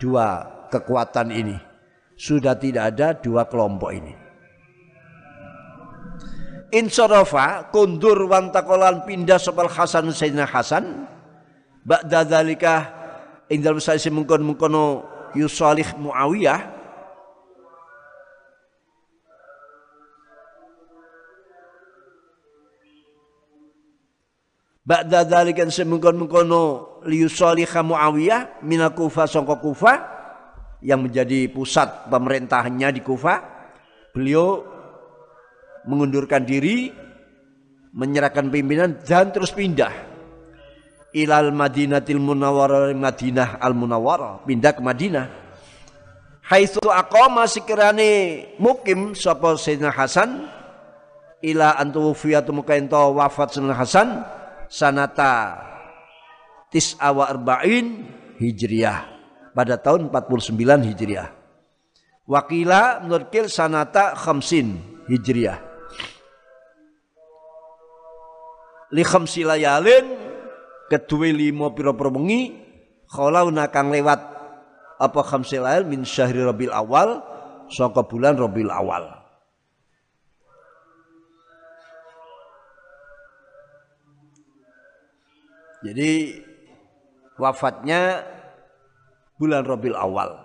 dua kekuatan ini. Sudah tidak ada dua kelompok ini. Insarafa kundur wantakolan pindah sopal Hasan Sayyidina Hasan ba'da dzalika ing dalem sasi mungkon-mungkono yusalih Muawiyah Ba'da dzalika semungkon-mungkono liyusaliha Muawiyah minal Kufah sangka Kufah yang menjadi pusat pemerintahannya di Kufah beliau mengundurkan diri, menyerahkan pimpinan dan terus pindah. Ilal Madinatil Munawwarah Madinah Al Munawwarah pindah ke Madinah. Haitsu aqama sikirane mukim sapa Sayyidina Hasan ila antu fiyatu mukainto wafat Sayyidina Hasan sanata tis'a wa arba'in hijriyah pada tahun 49 hijriyah wakila menurut sanata khamsin hijriyah li khamsi layalin kedua lima pira-pira wengi khalauna kang lewat. Apa khamsi layal? Min syahri rabil awal saka bulan rabil awal. Jadi wafatnya bulan Rabil awal.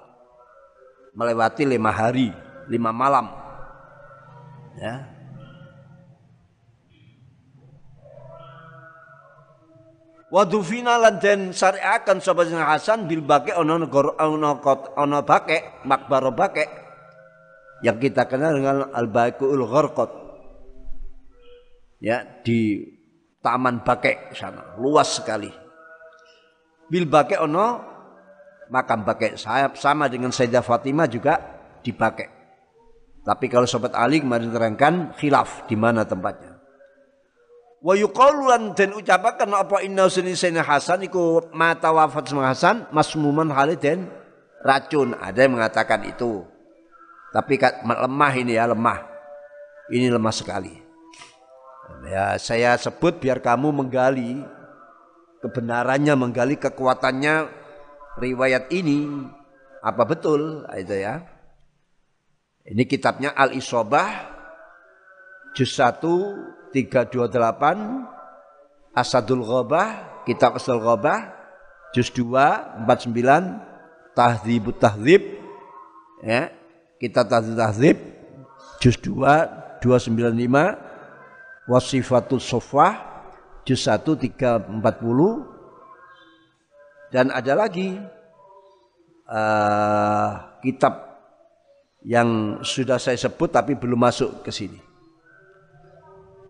Melewati lima hari lima malam. Ya. Wadufina lan den syariakan sapa Hasan bil bake ana negara ana ana bake makbaro bake. Yang kita kenal dengan al baqul gharqat ya di taman bake sana. Luas sekali bil bake ono makam bake sama dengan Sayyidah Fatimah juga dipakai tapi kalau sobat Ali kemarin terangkan khilaf di mana tempatnya Wa yuqalu lan den apa inna sunisena Hasan iku mata wafat sama Hasan masmuman haliden racun. Ada yang mengatakan itu. Tapi lemah ini ya, lemah. Ini lemah sekali. Ya, saya sebut biar kamu menggali kebenarannya, menggali kekuatannya. Riwayat ini apa betul? Itu ya. Ini kitabnya Al Isobah juz 1 328 Asadul Ghabah kitab Asal Ghabah juz 2 49 Tahdzibut Tahdzib ya. Kitab Tahdzib Tahdzib juz 2 295 Wasifatul Sofah juz 1 340 dan ada lagi uh, kitab yang sudah saya sebut tapi belum masuk ke sini.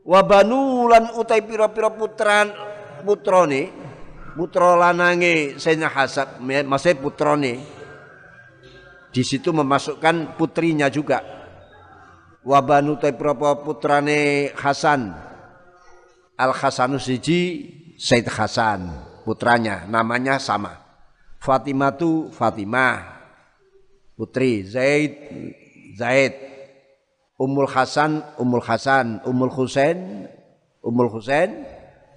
Wabanu lan utai pira-pira putran putrane putra lanange masih putrane di situ memasukkan putrinya juga. Wabanu utai pira-pira putrane Hasan Al Hasanus siji Said Hasan putranya namanya sama. Fatimah tu Fatimah putri Zaid Zaid. Ummul Hasan Ummul Hasan Ummul Husain Ummul Husain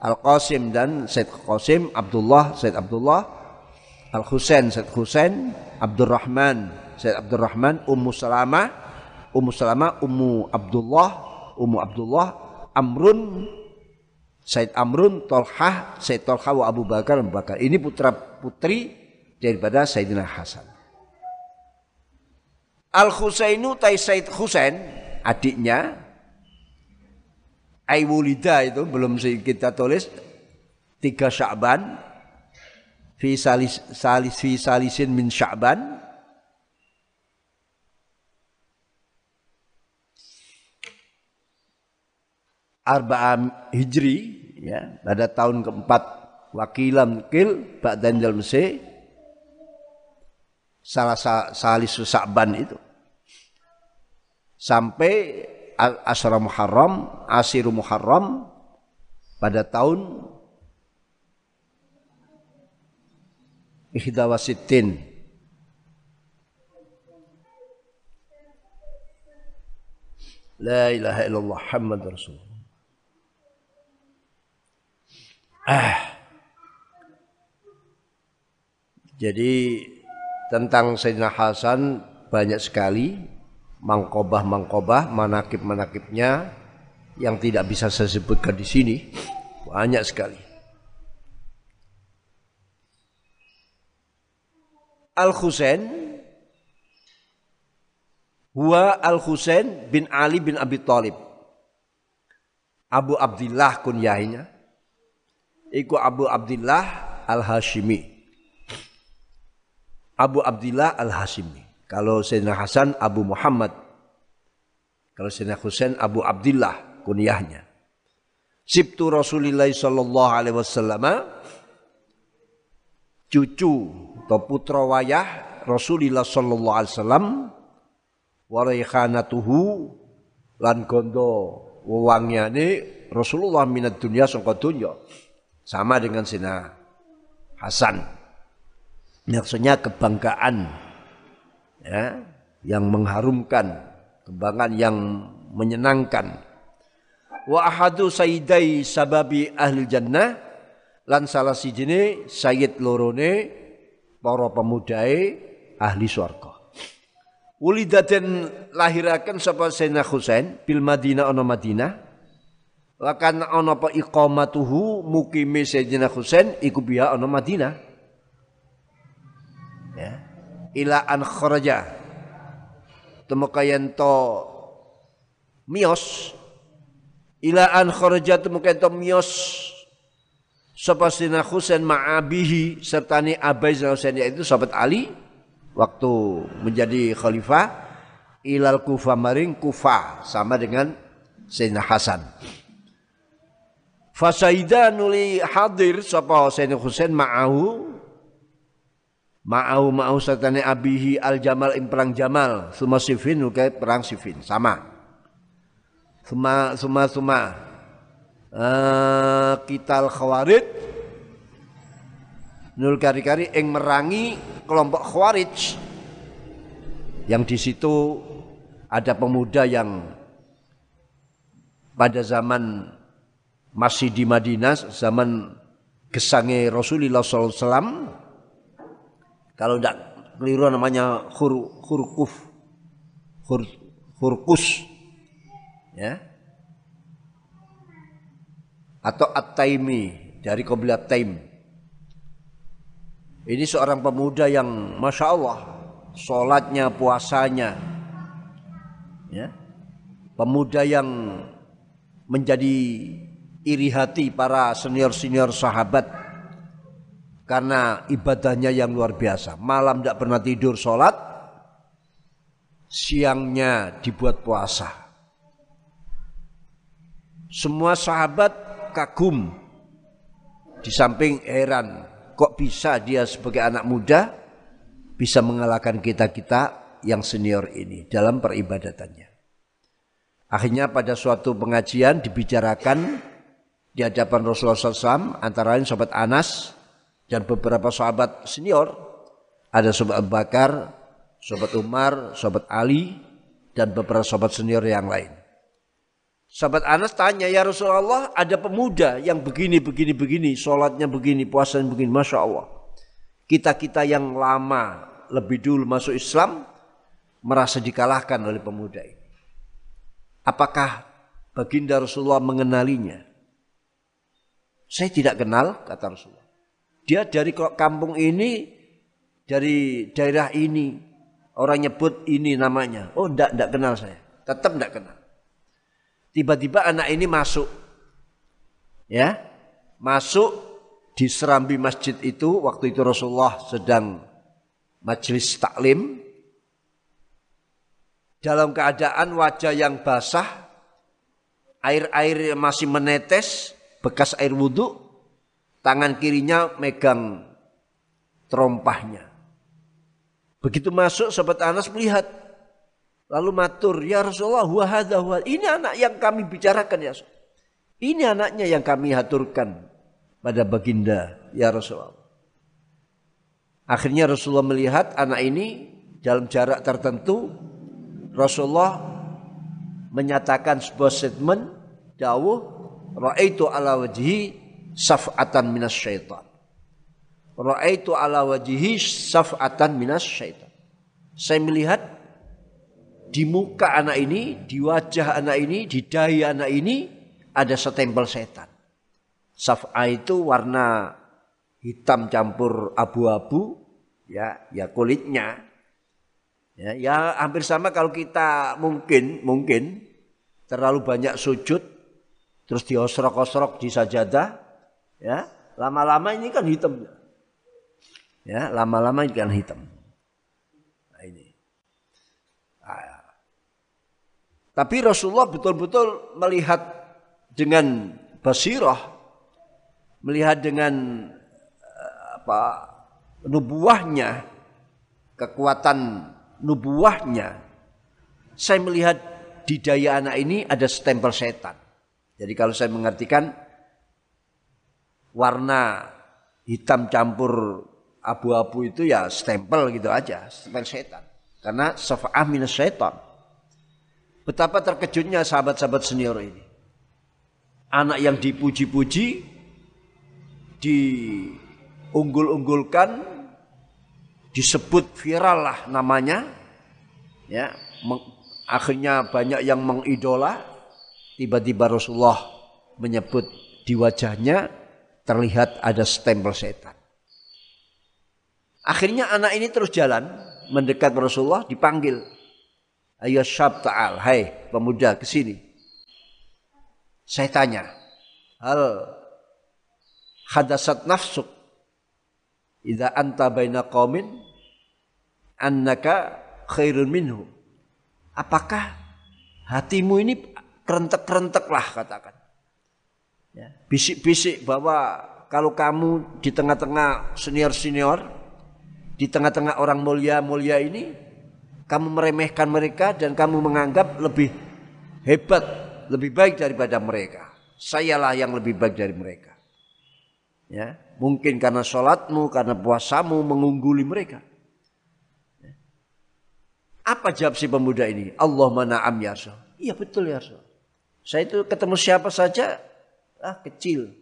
Al Qasim dan Said Qasim Abdullah Said Abdullah. Al Husain Said Husain Abdurrahman Said Abdurrahman Ummu Salamah Ummu Salamah Ummu Abdullah Ummu Abdullah Amrun Said Amrun Tolhah Said Tolhah wa Abu Bakar Abu Bakar. Ini putra putri daripada Sayyidina Hasan. Al Husainu tai Said Husain adiknya Aiwulida itu belum kita tulis tiga Sya'ban fi salis, salis fi salisin min Sya'ban Arba'a Hijri ya pada tahun keempat wakilam kil Ba'dan Mesir salah salis Sya'ban itu sampai Asyara Muharram, Asiru Muharram pada tahun Ihdawasitin. La ilaha illallah Muhammad Rasulullah. Ah. Jadi tentang Sayyidina Hasan banyak sekali mangkobah-mangkobah, manakib-manakibnya yang tidak bisa saya sebutkan di sini banyak sekali. Al Husain Huwa Al Husain bin Ali bin Abi Thalib. Abu Abdullah kunyahnya. Iku Abu Abdullah Al Hashimi. Abu Abdullah Al Hashimi. Kalau Sayyidina Hasan Abu Muhammad. Kalau Sayyidina Husain Abu Abdullah kunyahnya. Sibtu Rasulullah sallallahu alaihi wasallam cucu atau putra wayah Rasulullah sallallahu alaihi wasallam wa lan gondo ini Rasulullah minat dunia sangka dunya sama dengan Sina Hasan maksudnya kebanggaan ya, yang mengharumkan, kebanggaan yang menyenangkan. Wa ahadu sayyidai sababi ahli jannah lan salah sijine sayyid lorone para pemudae ahli surga. Ulidaten lahiraken sapa Sayyidina Husain bil Madinah ana Madinah. Wa kana ana apa iqamatuhu mukime Sayyidina Husain iku biya ana Madinah. Ya. Ila an kharaja. Temukayan to mios. Ila an kharaja temukayan to mios. Sapa sina Husain ma'abihi sertani Abai Husain yaitu sahabat Ali waktu menjadi khalifah. Ilal Kufah maring Kufah sama dengan Sayyidina Hasan Fasaida nuli hadir sapa Sayyidina Husain ma'ahu. Ma'au ma'au satane abihi al jamal ing perang jamal. Suma sifin ukai perang sifin sama. Suma suma suma. Uh, kital khawarid. Nul kari-kari ing merangi kelompok khawarij. Yang di situ ada pemuda yang pada zaman masih di Madinah zaman kesange Rasulullah SAW kalau tidak keliru namanya hur, hurkuf. Hur, hurkus. Ya. Atau at-taimi dari kabilah Taim. Ini seorang pemuda yang Masya Allah Sholatnya, puasanya ya. Pemuda yang menjadi iri hati para senior-senior sahabat Karena ibadahnya yang luar biasa. Malam tidak pernah tidur sholat Siangnya dibuat puasa. Semua sahabat kagum. Di samping heran Kok bisa dia sebagai anak muda bisa mengalahkan kita-kita yang senior ini dalam peribadatannya. Akhirnya pada suatu pengajian dibicarakan di hadapan Rasulullah SAW antara lain sahabat Anas dan beberapa sahabat senior. Ada sahabat Abu Bakar, sahabat Umar, sahabat Ali, dan beberapa sahabat senior yang lain. Sahabat Anas tanya, ya Rasulullah ada pemuda yang begini, begini, begini, sholatnya begini, puasanya begini, Masya Allah. Kita-kita yang lama, lebih dulu masuk Islam, merasa dikalahkan oleh pemuda ini. Apakah baginda Rasulullah mengenalinya? Saya tidak kenal, kata Rasulullah. Dia dari kampung ini, dari daerah ini, orang nyebut ini namanya. Oh, enggak, enggak kenal saya. Tetap enggak kenal. Tiba-tiba anak ini masuk. Ya, masuk di serambi masjid itu waktu itu Rasulullah sedang majelis taklim dalam keadaan wajah yang basah, air-air masih menetes, bekas air wudhu, tangan kirinya megang terompahnya. Begitu masuk sahabat Anas melihat Lalu matur, ya Rasulullah, hadha, huwa. Ini anak yang kami bicarakan ya Ini anaknya yang kami haturkan pada baginda, ya Rasulullah. Akhirnya Rasulullah melihat anak ini dalam jarak tertentu. Rasulullah menyatakan sebuah statement, dawuh, Ra'aitu ala wajhi saf'atan minas syaitan. Ra'aitu ala wajhi saf'atan minas syaitan. Saya melihat di muka anak ini, di wajah anak ini, di dahi anak ini ada setempel setan. Saf'a itu warna hitam campur abu-abu, ya, ya kulitnya. Ya, ya hampir sama kalau kita mungkin mungkin terlalu banyak sujud terus diosrok-osrok di sajadah, ya, lama-lama ini kan hitam. Ya, lama-lama ini kan hitam. Tapi Rasulullah betul-betul melihat dengan basirah, melihat dengan eh, apa nubuahnya, kekuatan nubuahnya. Saya melihat di daya anak ini ada stempel setan. Jadi kalau saya mengartikan warna hitam campur abu-abu itu ya stempel gitu aja, stempel setan. Karena safa'ah minus setan. Betapa terkejutnya sahabat-sahabat senior ini. Anak yang dipuji-puji, diunggul-unggulkan, disebut viral lah namanya. Ya, akhirnya banyak yang mengidola. Tiba-tiba Rasulullah menyebut di wajahnya terlihat ada stempel setan. Akhirnya anak ini terus jalan mendekat Rasulullah dipanggil Ayo syab ta'al, hai pemuda ke sini. Saya tanya, hal hadasat nafsuk idza anta baina qaumin annaka khairun minhum. Apakah hatimu ini kerentek-kerentek lah katakan. Ya, bisik-bisik bahwa kalau kamu di tengah-tengah senior-senior, di tengah-tengah orang mulia-mulia ini, kamu meremehkan mereka dan kamu menganggap lebih hebat, lebih baik daripada mereka. Sayalah yang lebih baik dari mereka. Ya, mungkin karena sholatmu, karena puasamu mengungguli mereka. Ya. Apa jawab si pemuda ini? Allah mana'am ya Rasul. Iya betul ya Rasul. Saya itu ketemu siapa saja, ah kecil.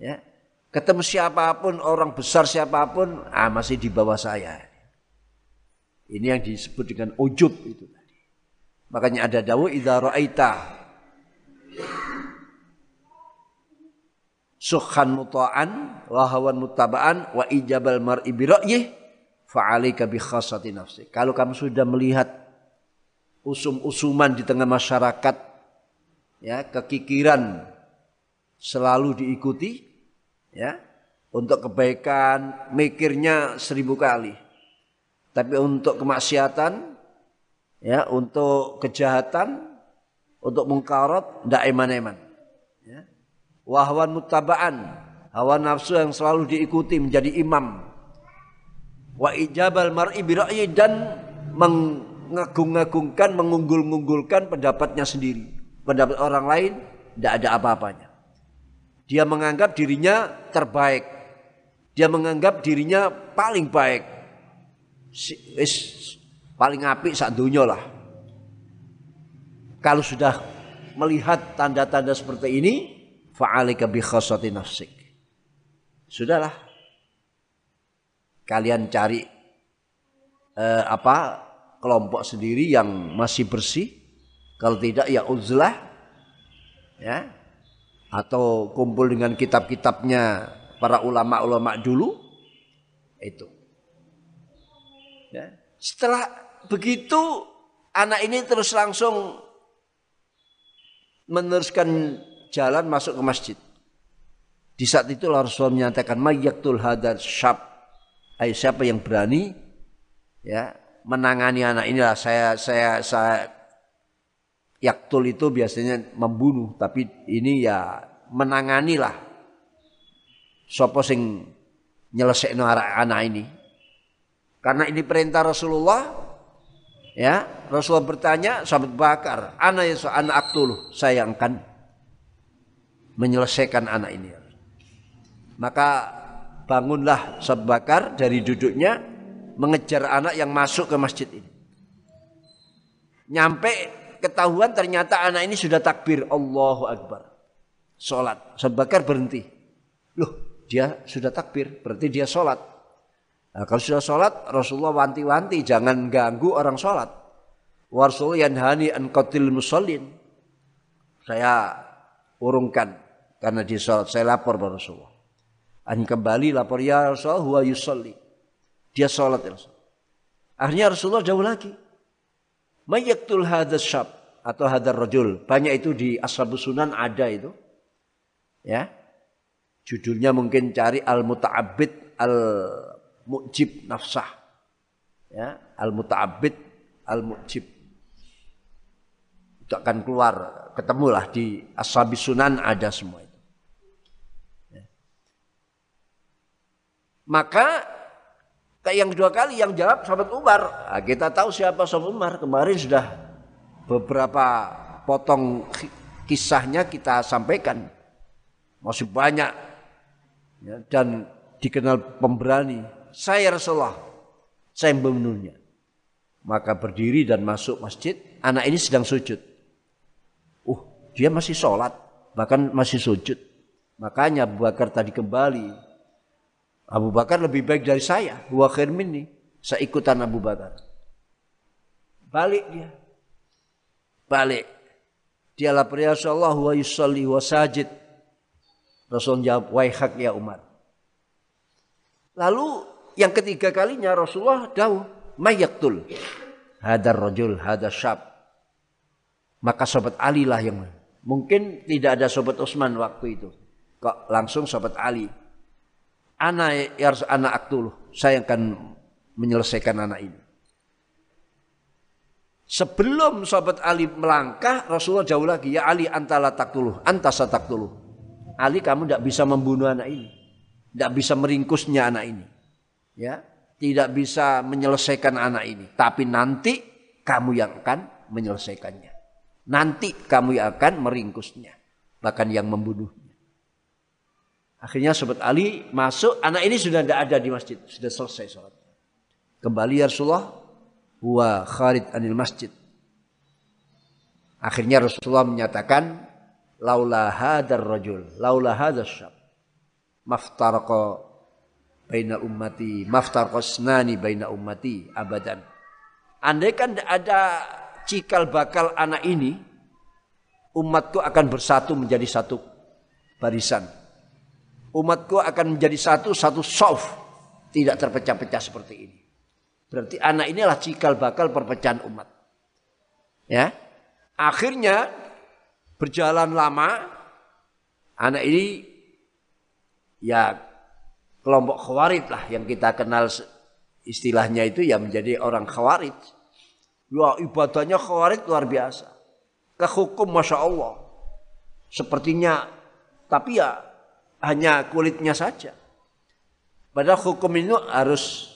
Ya, ketemu siapa pun, orang besar siapa pun, ah masih di bawah saya. Ini yang disebut dengan ujub itu tadi. Makanya ada dawu idza ra'aita sukhan muta'an wa hawan mutaba'an wa ijabal mar'i bi ra'yih fa'alika bi khasati nafsi. Kalau kamu sudah melihat usum-usuman di tengah masyarakat ya, kekikiran selalu diikuti ya, untuk kebaikan mikirnya seribu kali. Tapi untuk kemaksiatan ya, untuk kejahatan, untuk mungkarat ndak eman-eman. Ya. Wahwan mutabaan, hawa nafsu yang selalu diikuti menjadi imam wa ijabal mar'i bi dan mengagung-agungkan, mengunggul-unggulkan pendapatnya sendiri. Pendapat orang lain tidak ada apa-apanya. Dia menganggap dirinya terbaik. Dia menganggap dirinya paling baik. Is, paling apik saat dunia lah. Kalau sudah melihat tanda-tanda seperti ini, fa'alika bi khasati nafsik. Sudahlah, kalian cari eh, apa kelompok sendiri yang masih bersih kalau tidak ya uzlah ya. Atau kumpul dengan kitab-kitabnya para ulama-ulama dulu itu. Ya. Setelah begitu anak ini terus langsung meneruskan jalan masuk ke masjid. Di saat itu Rasulullah menyatakan mayyaktul hadar syab. Ayo siapa yang berani ya menangani anak inilah. Saya saya saya yaktul itu biasanya membunuh tapi ini ya menangani lah sopo sing nyelesekno anak ini. Karena ini perintah Rasulullah ya Rasulullah bertanya sahabat bakar anak ya anak aktul saya yang akan menyelesaikan anak ini. Maka bangunlah Sahabat Bakar dari duduknya mengejar anak yang masuk ke masjid ini. Nyampe ketahuan ternyata anak ini sudah takbir Allahu Akbar. Sholat. Sahabat Bakar berhenti. Loh dia sudah takbir berarti dia sholat. Nah, kalau sudah sholat Rasulullah wanti-wanti jangan ganggu orang sholat. Warsul yanhani an qatil musallin. Saya urungkan karena dia sholat. Saya lapor pada Rasulullah. An kembali lapor ya Rasulullah huwa yusalli. Dia sholat ya Rasul. Akhirnya Rasulullah jauh lagi. Mayaktul hadas syab atau hadar rojul. Banyak itu di Ashabus Sunan ada itu. Ya. Judulnya mungkin cari Al-Muta'abid Al-Mu'jib Nafsah. Ya, Al-Muta'abid Al-Mu'jib. Itu akan keluar, ketemulah di Ashabus Sunan ada semua itu. Maka kayak yang kedua kali yang jawab sahabat Umar. Nah, kita tahu siapa sahabat Umar. Kemarin sudah beberapa potong kisahnya kita sampaikan. Masih banyak. Ya, dan dikenal pemberani. Saya Rasulullah. Saya membunuhnya. Maka berdiri dan masuk masjid. Anak ini sedang sujud. Uh, dia masih sholat. Bahkan masih sujud. Makanya Abu Bakar tadi kembali Abu Bakar lebih baik dari saya. Wa khair minni. Saya ikutan Abu Bakar. Balik dia. Balik. Dia lapar ya Rasulullah wa yusalli wa sajid. Rasul jawab, hak ya Umar. Lalu yang ketiga kalinya Rasulullah dawuh, mayaktul. Hadar rajul, hadar syab. Maka sobat Ali lah yang mungkin tidak ada sobat Utsman waktu itu. Kok langsung sobat Ali anak ya anak aktul saya akan menyelesaikan anak ini. Sebelum sahabat Ali melangkah Rasulullah jauh lagi ya Ali antala taktuluh antasa taktuluh Ali kamu tidak bisa membunuh anak ini tidak bisa meringkusnya anak ini ya. Tidak bisa menyelesaikan anak ini. Tapi nanti kamu yang akan menyelesaikannya. Nanti kamu yang akan meringkusnya bahkan yang membunuh Akhirnya sobat Ali masuk, anak ini sudah tidak ada di masjid, sudah selesai sholat. Kembali ya Rasulullah, huwa kharid anil masjid. Akhirnya Rasulullah menyatakan, laula hadar rajul, laula hadar syab, maftarqa baina ummati, maftarqa snani baina ummati abadan. Andai kan ada cikal bakal anak ini, umatku akan bersatu menjadi satu barisan Umatku akan menjadi satu, satu soft. Tidak terpecah-pecah seperti ini. Berarti anak inilah cikal bakal perpecahan umat. Ya. Akhirnya berjalan lama anak ini ya kelompok khawarid lah yang kita kenal istilahnya itu ya menjadi orang khawarid. Ya ibadahnya khawarid luar biasa. Kehukum Masya Allah. Sepertinya tapi ya hanya kulitnya saja. Padahal hukum ini harus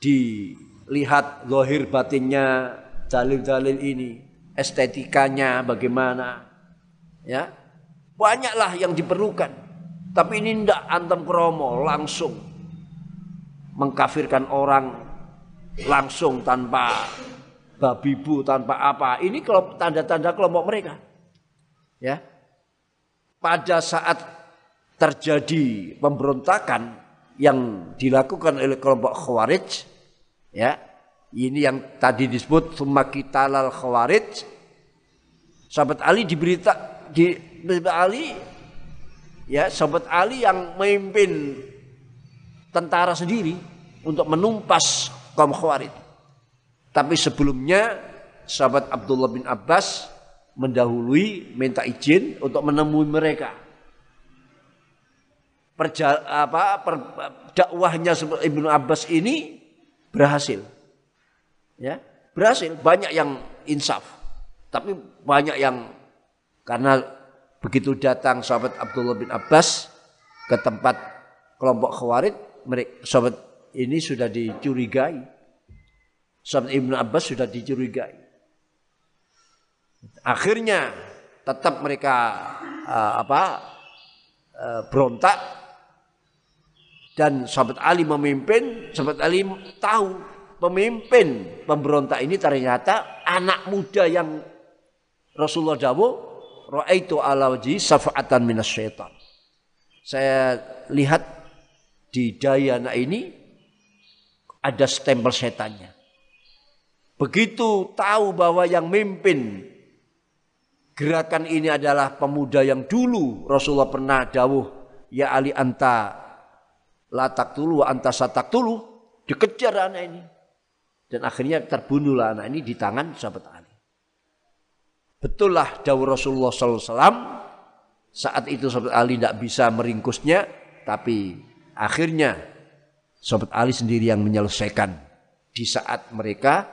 dilihat lohir batinnya, dalil-dalil ini, estetikanya bagaimana. Ya. Banyaklah yang diperlukan. Tapi ini tidak antam kromo langsung mengkafirkan orang langsung tanpa babi bu tanpa apa. Ini kalau tanda-tanda kelompok mereka. Ya. Pada saat terjadi pemberontakan yang dilakukan oleh kelompok Khawarij ya ini yang tadi disebut sumakitalal Khawarij. Sahabat Ali diberita di Ali ya sahabat Ali yang memimpin tentara sendiri untuk menumpas kaum Khawarij. Tapi sebelumnya sahabat Abdullah bin Abbas mendahului minta izin untuk menemui mereka perjal, apa per, dakwahnya Ibnu Abbas ini berhasil. Ya, berhasil. Banyak yang insaf. Tapi banyak yang karena begitu datang sahabat Abdullah bin Abbas ke tempat kelompok Khawarid, mereka sahabat ini sudah dicurigai. Sahabat Ibnu Abbas sudah dicurigai. Akhirnya tetap mereka uh, apa uh, berontak dan sahabat Ali memimpin, sahabat Ali tahu pemimpin pemberontak ini ternyata anak muda yang Rasulullah dawuh, "Ra'aitu ala wajhi safa'atan minas syaitan." Saya lihat di daya anak ini ada stempel setannya. Begitu tahu bahwa yang mimpin gerakan ini adalah pemuda yang dulu Rasulullah pernah dawuh, "Ya Ali anta latak tulu antasatak tulu dikejar anak ini dan akhirnya terbunuhlah anak ini di tangan sahabat Ali. Betullah dawuh Rasulullah SAW saat itu sahabat Ali tidak bisa meringkusnya, tapi akhirnya sahabat Ali sendiri yang menyelesaikan di saat mereka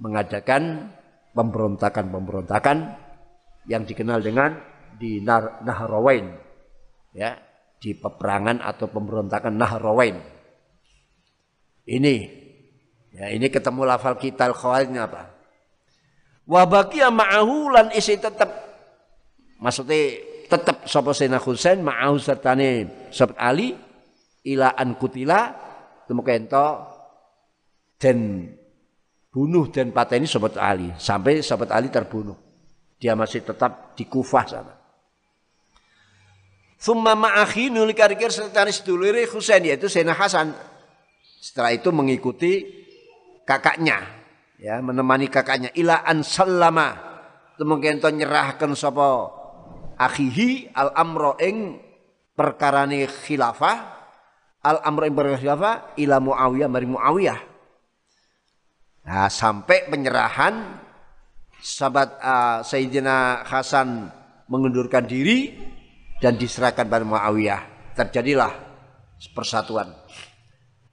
mengadakan pemberontakan-pemberontakan yang dikenal dengan di Nahrawain. Ya, di peperangan atau pemberontakan Nahrawain. Ini ya ini ketemu lafal kita khawatirnya apa? Wa baqiya ma'ahu lan isi tetap maksudnya tetap sapa Sayyidina Husain ma'ahu sertane sahabat Ali ila an kutila temu kento dan bunuh dan pateni sahabat Ali sampai sahabat Ali terbunuh. Dia masih tetap di Kufah sana. Thumma ma'akhi nuli karikir serta sedulure Husain yaitu Sayyidina Hasan. Setelah itu mengikuti kakaknya ya menemani kakaknya ila an sallama mungkin to nyerahkan sapa akhihi al amro ing perkarane khilafah al amro ing khilafah ila Muawiyah mari Muawiyah. Nah, sampai penyerahan sahabat uh, Sayyidina Hasan mengundurkan diri dan diserahkan pada Muawiyah. Terjadilah persatuan.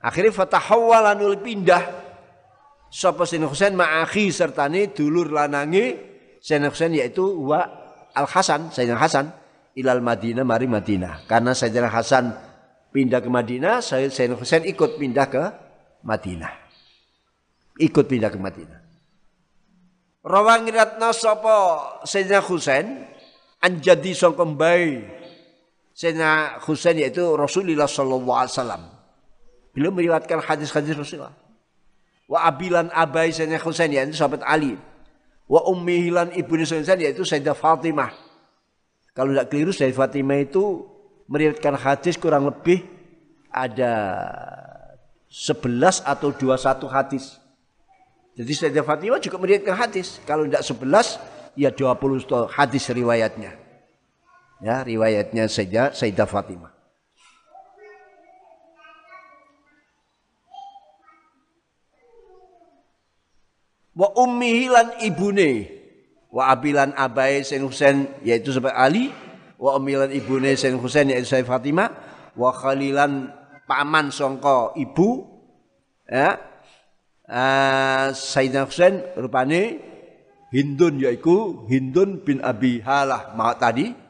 Akhirnya fatahawalanul pindah sapa Sayyidina Husain ma'akhi sertane dulur lanange Sayyidina Husain yaitu wa Al Hasan, Sayyidina Hasan ilal Madinah mari Madinah. Karena Sayyidina Hasan pindah ke Madinah, Sayyidina Husain ikut pindah ke Madinah. Ikut pindah ke Madinah. Rawangiratna sapa Sayyidina Husain anjadi sangka mbae Sayyidina Husain yaitu Rasulullah sallallahu alaihi wasallam. Beliau meriwayatkan hadis-hadis Rasulullah. Wa abilan abai Sayyidina Husain yaitu sahabat Ali. Wa ummi hilan ibnu Husain yaitu Sayyidah Fatimah. Kalau tidak keliru Sayyidah Fatimah itu meriwayatkan hadis kurang lebih ada 11 atau 21 hadis. Jadi Sayyidah Fatimah juga meriwayatkan hadis. Kalau tidak 11 ya 20 hadis riwayatnya. Ya, riwayatnya saja Sayyidah Fatimah. Wa ummihi hilan ibune. Wa abilan abai Sayyid Husain yaitu sebab Ali. Wa ummilan ibune Sayyid Husain yaitu Sayyidah Fatimah. Wa khalilan paman songko ibu. Ya. Uh, Sayyidina Husain rupane Hindun yaitu Hindun bin Abi Halah tadi.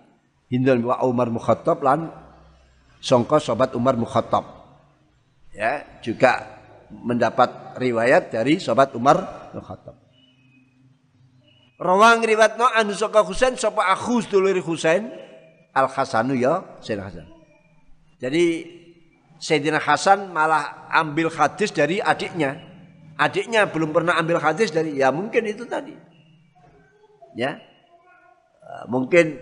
Hindun wa Umar Mukhattab lan songko sobat Umar Mukhattab ya juga mendapat riwayat dari sobat Umar Mukhattab Rawang riwayat no anu saka Husain sapa aku dulur Husain Al Hasanu ya Sayyidina Hasan. Jadi Sayyidina Hasan malah ambil hadis dari adiknya. Adiknya belum pernah ambil hadis dari ya mungkin itu tadi. Ya. Mungkin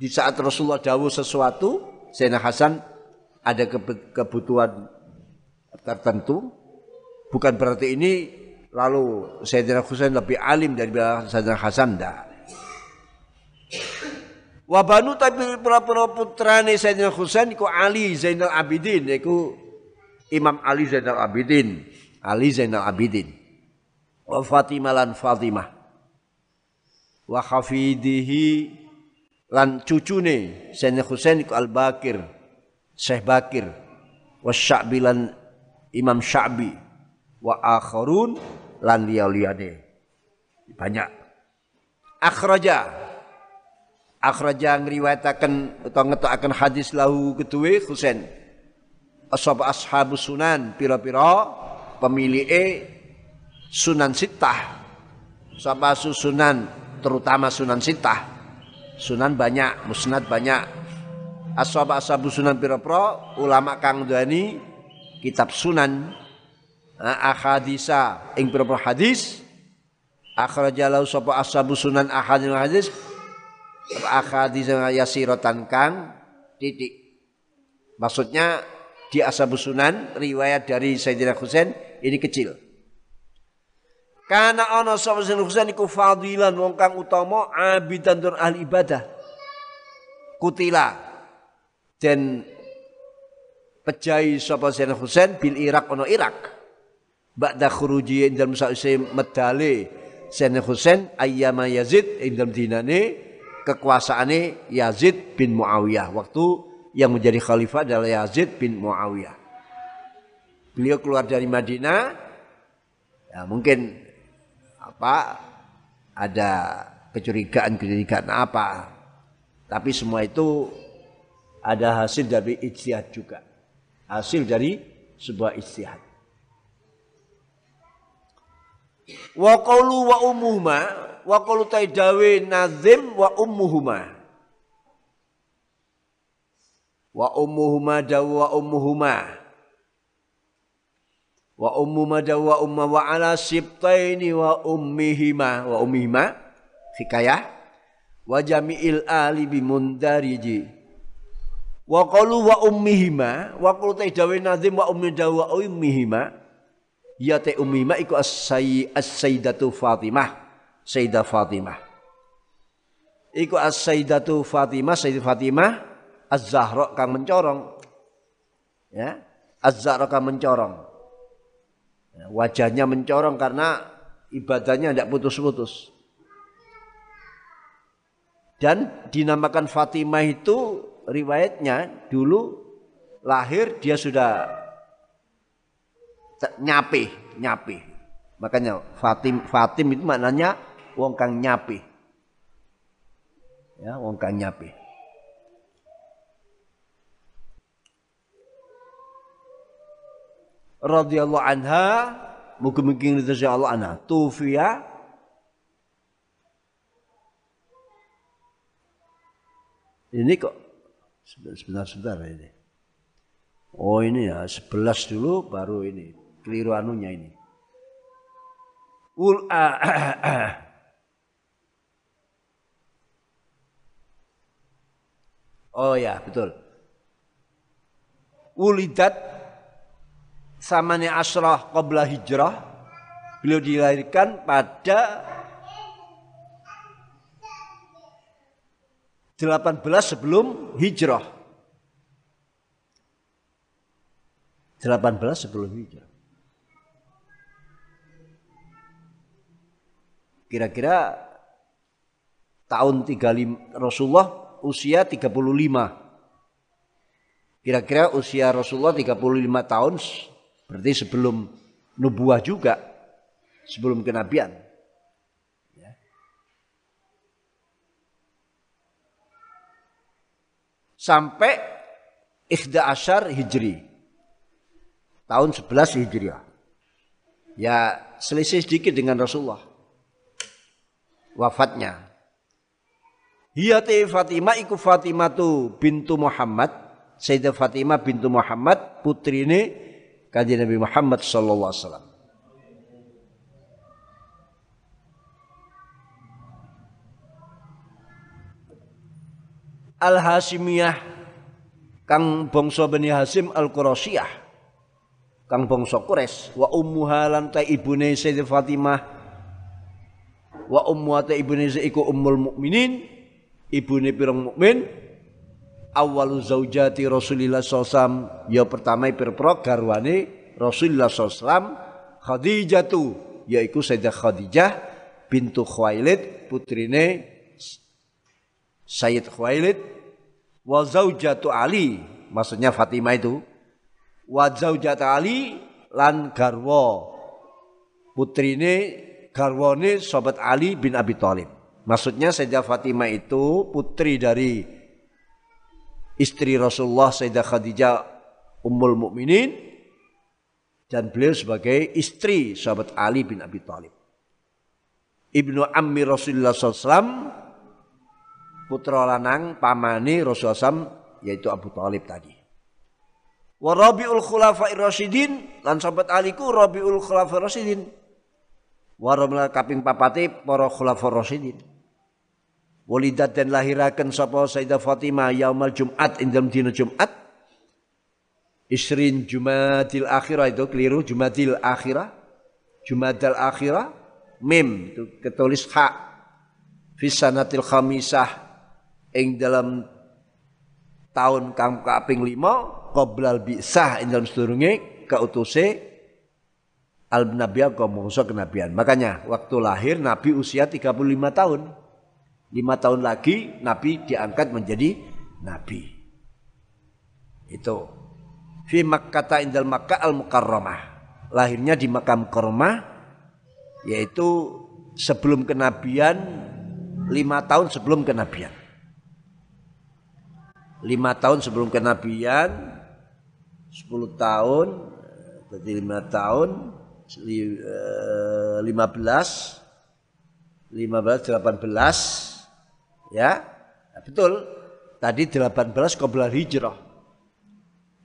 di saat Rasulullah dawuh sesuatu, Sayyidina Hasan ada kebutuhan tertentu. Bukan berarti ini lalu Sayyidina Husain lebih alim dari Sayyidina Hasan dah. Wabanu tapi pura-pura putrane Sayyidina Husain iku Ali Zainal Abidin iku Imam Ali Zainal Abidin Ali Zainal Abidin wa Fatimah lan Fatimah wa hafidihi lan cucune Sayyidina Husain iku Al Bakir Syekh Bakir wa Sya'bi lan Imam Sya'bi wa akharun lan liya-liyane. Banyak. Akhraja. Akhraja ngriwayataken utawa ngetokaken hadis lahu keduwe Husain. Ashab ashabu sunan pira-pira pemilih sunan sitah. Sapa sunan terutama sunan sitah. Sunan banyak, musnad banyak. Ashab ashabu sunan pira-pira ulama kang duani kitab sunan ahadisa. Ing pira hadis akhrajalahu sapa ashabu sunan ahadin hadis ahadis yasiratan kang titik. Maksudnya di ashabu sunan riwayat dari Sayyidina Husain ini kecil karena ana sapa Sayyidina Husain iku fadilan wong kang utama abidan dur ahli ibadah. Kutila. Dan pejai sapa Sayyidina Husain bil Irak ono Irak. Ba'da khuruji dalam sa'usai medale Sayyidina Husain ayyama Yazid dalam dinane kekuasaane Yazid bin Muawiyah. Waktu yang menjadi khalifah adalah Yazid bin Muawiyah. Beliau keluar dari Madinah. Ya mungkin apa ada kecurigaan-kecurigaan apa tapi semua itu ada hasil dari ijtihad juga hasil dari sebuah ijtihad Wa qawlu wa ummuhuma wa qawlu taidawe nazim wa ummuhuma. Wa ummuhuma dawa wa ummuhuma. Wa ummuhuma dawa wa umma wa ala sibtaini wa ummihima. Wa ummihima hikayah. Wa jami'il ali bimundariji wa qalu wa ummihima wa qalu taidawe nazim wa ummi dawa wa ummihima. Ya te umima iku as-sayyidatu Fatimah. Sayyidah Fatimah. Iku as-sayyidatu Fatimah Sayyidah Fatimah az-Zahra kang mencorong. Ya az-Zahra kang mencorong wajahnya mencorong karena ibadahnya tidak putus-putus dan dinamakan Fatimah itu riwayatnya dulu lahir dia sudah nyapi, nyapi. Makanya Fatim Fatim itu maknanya wong kang nyapi. Ya, wong kang nyapi. Radhiyallahu anha mugi-mugi ridha Allah anha tufiya ini kok sebentar sebentar ini oh ini ya sebelas dulu baru ini keliru anunya ini. Ul ah, ah, ah. Oh ya, betul. Ulidat samanya asrah qabla hijrah. Beliau dilahirkan pada 18 sebelum hijrah. 18 sebelum hijrah. Kira-kira tahun 35 Rasulullah usia 35. Kira-kira usia Rasulullah 35 tahun berarti sebelum nubuah juga. Sebelum kenabian. Ya. Sampai Ikhda Asyar Hijri. Tahun 11 Hijriah. Ya selisih sedikit dengan Rasulullah. Wafatnya. Hiyati Fatimah iku Fatimah tu bintu Muhammad. Sayyidah Fatimah bintu Muhammad putri ini kaji Nabi Muhammad sallallahu alaihi wasallam. Al Hasimiyah kang bangsa Bani Hasim Al Qurasiyah kang bangsa Quraisy. Wa ummuha lan ta ibune Sayyidah Fatimah. Wa ummu ta ibune iku ummul mukminin ibune pirang mukmin awalu zaujati Rasulillah SAW ya pertama pirpro garwane Rasulullah SAW Khadijatu yaiku Sayyidah Khadijah bintu Khuwailid putrine Sayyid Khuwailid. Wa zaujatu Ali maksudnya Fatimah itu. Wa zaujat Ali lan garwa putrine garwane sobat Ali bin Abi Thalib. Maksudnya Sayyidah Fatimah itu putri dari istri Rasulullah Sayyidah Khadijah Ummul Mukminin dan beliau sebagai istri sahabat Ali bin Abi Thalib. Ibnu Ammi Rasulullah SAW putra lanang pamani Rasulullah SAW yaitu Abu Thalib tadi. Wa Rabiul Khulafair Rasyidin lan sahabat aliku Rabiul Khulafair Rasyidin. Wa ramla kaping papate para Khulafair Rasyidin. Walidat dan lahiraken sapa Sayyidah Fatimah yaumal Jumat ing dalam dina Jumat. Isrin Jumatil Akhirah itu keliru Jumatil Akhirah. Jumatil Akhirah mim itu ketulis hak. Fisanatil khamisah ing dalam tahun kang kaping lima qoblal bi'sah ing dalam sedurunge keutuse al nabiya mongso kenabian. Makanya waktu lahir Nabi usia 35 tahun. 5 tahun lagi Nabi diangkat menjadi Nabi. Itu. Fi Makkah indal Makkah al Mukarramah. Lahirnya di Makkah Mukarramah yaitu sebelum kenabian lima tahun sebelum kenabian. Lima tahun sebelum kenabian 10 tahun berarti 5 tahun 15 15 18 ya? Nah, betul. Tadi 18 qoblal hijrah.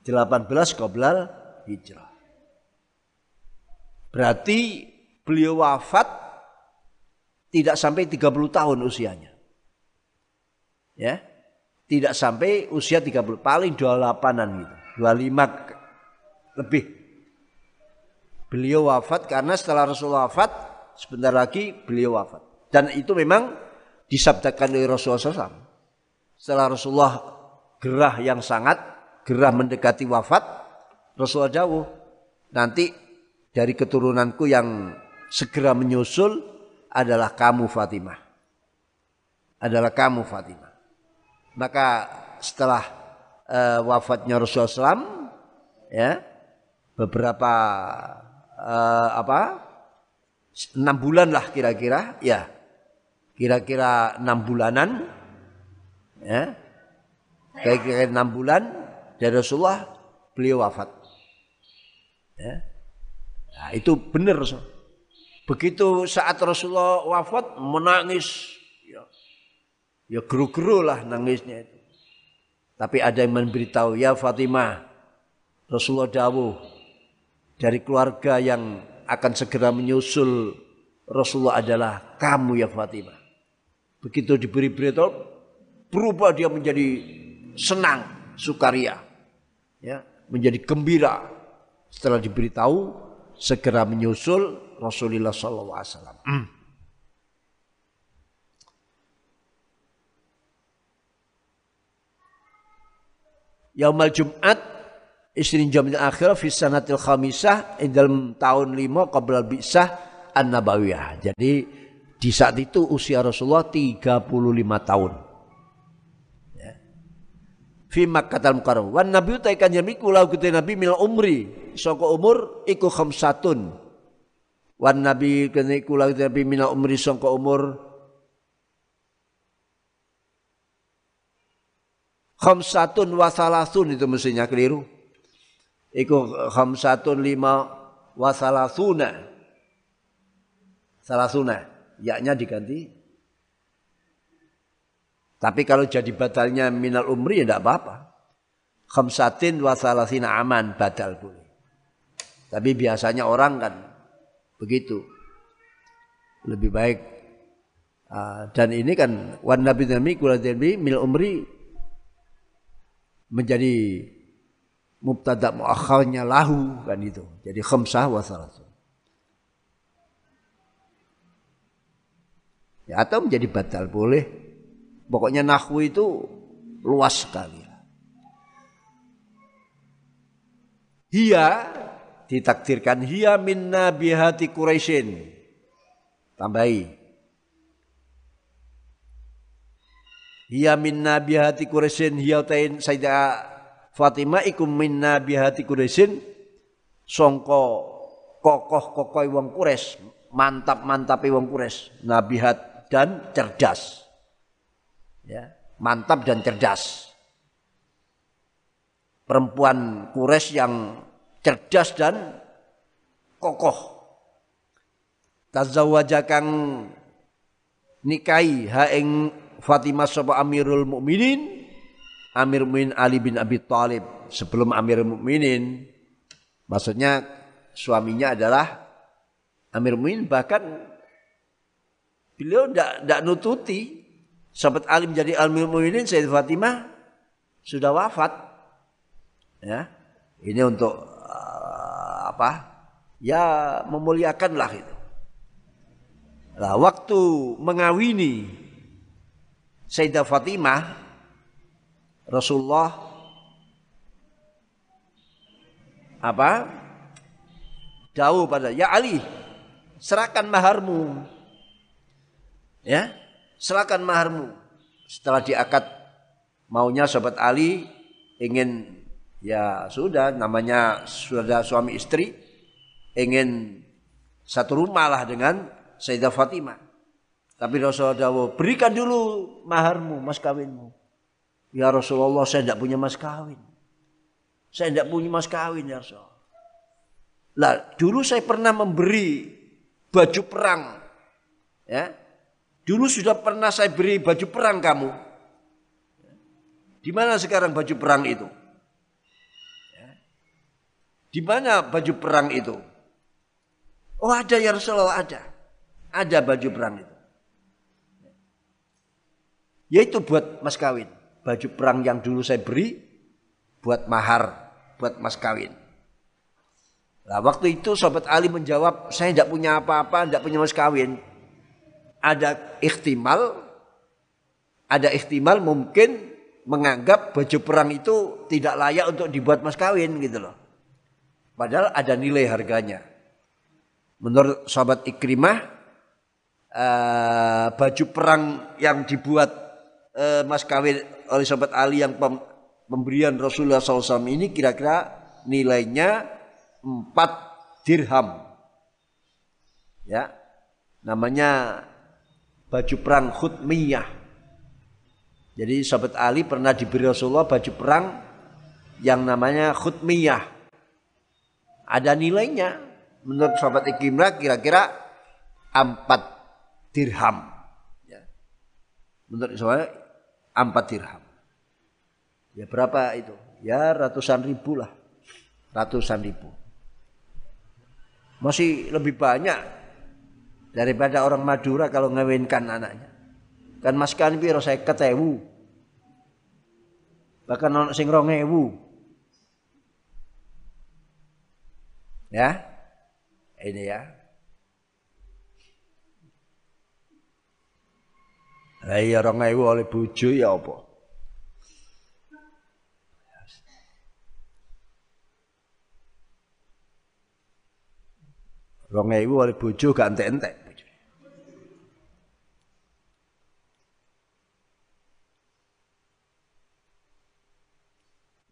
18 qoblal hijrah. Berarti beliau wafat tidak sampai 30 tahun usianya. Ya? Tidak sampai usia 30 paling 28an gitu. 25 lebih. Beliau wafat karena setelah Rasulullah wafat sebentar lagi beliau wafat. Dan itu memang disabdakan oleh Rasulullah SAW. Setelah Rasulullah gerah yang sangat, gerah mendekati wafat, Rasulullah jauh. Nanti dari keturunanku yang segera menyusul adalah kamu Fatimah. Adalah kamu Fatimah. Maka setelah uh, wafatnya Rasulullah SAW ya beberapa uh, apa enam bulan lah kira-kira ya kira-kira enam bulanan ya. Kira-kira enam bulan dari Rasulullah beliau wafat. Ya. Nah, itu benar begitu saat Rasulullah wafat menangis. Ya. Ya geru-geru lah nangisnya itu. Tapi ada yang memberitahu, ya Fatimah, Rasulullah Dawu dari keluarga yang akan segera menyusul Rasulullah adalah kamu ya Fatimah. Begitu diberi berita, berubah dia menjadi senang, sukaria. Ya, menjadi gembira setelah diberitahu segera menyusul Rasulullah sallallahu alaihi wasallam. Hmm. Yaumal Jumat Isrin Jamil Akhir fi sanatil khamisah dalam tahun lima qabla bisah an-nabawiyah. Jadi di saat itu usia Rasulullah 35 tahun. Ya. Fi Makkatal Mukarram. Wan Nabi utaikan yami kulau kita Nabi mil umri. Songko umur iku khamsatun. Wan Nabi kene kulau kita Nabi mil umri songko umur khamsatun wa salasun itu mestinya keliru. Iku khamsatun lima wa salasuna. Salasuna. Yaknya diganti. Tapi kalau jadi badalnya minal umri ya tidak apa-apa. Khamsatin wa salasina aman badal boleh. Tapi biasanya orang kan begitu. Lebih baik. Uh, dan ini kan wan nabi nabi kulademi mil umri menjadi mubtada muakharnya lahu kan itu. Jadi khamsah wa salasun. Ya, atau menjadi batal boleh. Pokoknya nahwu itu luas sekali. Hia ditakdirkan hia minna bihati Quraisyin. Tambahi. Hiya minna bihati Quraisyin hiya utain Sayyidah Fatimah ikum minna bihati Quraisyin songko kokoh-kokoh wong Quraisy, mantap-mantapi wong Quraisy, nabihat dan cerdas. Ya, mantap dan cerdas. Perempuan Quraisy yang cerdas dan kokoh. Tazawwajakang nikahi ha ing Fatimah sapa Amirul Mukminin Amir Mukminin Ali bin Abi Thalib sebelum Amirul Mukminin maksudnya suaminya adalah Amir Mukminin bahkan beliau tidak nututi. Sahabat Ali menjadi Amir Mukminin Sayyid Fatimah sudah wafat. Ya. Ini untuk uh, apa? Ya memuliakanlah itu. Nah, waktu mengawini Sayyidah Fatimah Rasulullah apa? Jauh pada ya Ali, serahkan maharmu. Ya, serahkan maharmu. Setelah diakad maunya sahabat Ali ingin ya sudah namanya sudah suami istri ingin satu rumah lah dengan Sayyidah Fatimah. Tapi Rasulullah berikan dulu maharmu, mas kawinmu. Ya Rasulullah, saya tidak punya mas kawin. Saya tidak punya mas kawin ya Rasulullah. Lah, dulu saya pernah memberi baju perang. Ya. Dulu sudah pernah saya beri baju perang kamu. Di mana sekarang baju perang itu? Ya. Di mana baju perang itu? Oh ada ya Rasulullah ada. Ada baju perang itu. Yaitu buat mas kawin. Baju perang yang dulu saya beri buat mahar, buat mas kawin. Nah, waktu itu sobat Ali menjawab, saya tidak punya apa-apa, tidak punya mas kawin. Ada ikhtimal, ada ikhtimal mungkin menganggap baju perang itu tidak layak untuk dibuat mas kawin gitu loh. Padahal ada nilai harganya. Menurut sahabat Ikrimah, uh, baju perang yang dibuat uh, mas kawin oleh sahabat Ali yang pem, pemberian Rasulullah SAW ini kira-kira nilainya 4 dirham. Ya. Namanya baju perang khutmiyah. Jadi sahabat Ali pernah diberi Rasulullah baju perang yang namanya khutmiyah. Ada nilainya. Menurut sahabat Ikrimah kira-kira 4 dirham. Ya. Menurut sahabat empat dirham. Ya berapa itu? Ya ratusan ribu lah. Ratusan ribu. Masih lebih banyak daripada orang Madura kalau ngawinkan anaknya. Kan mas kan piro saya ketewu. Bahkan orang sing rongewu. Ya. Ini ya. Lah iya rong ewu oleh bojo ya apa? Rong ewu oleh bojo gak entek-entek.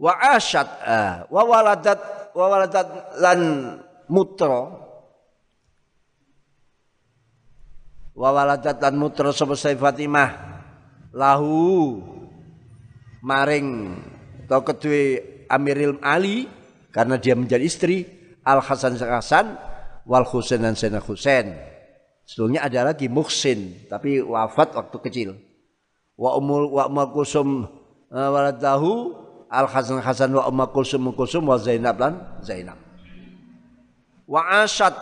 Wa asyat ah, wa waladat wa waladat lan mutra wa waladat lan mutra sapa Fatimah lahu maring kedua Amiril Ali karena dia menjadi istri Al Hasan Hasan wal Husain dan Sayyidina Husain. Sebelumnya ada lagi Muhsin tapi wafat waktu kecil. Wa umul wa umul kusum uh, waladahu Al Hasan Hasan wa umul kusum kusum wa Zainab lan Zainab. Wa asad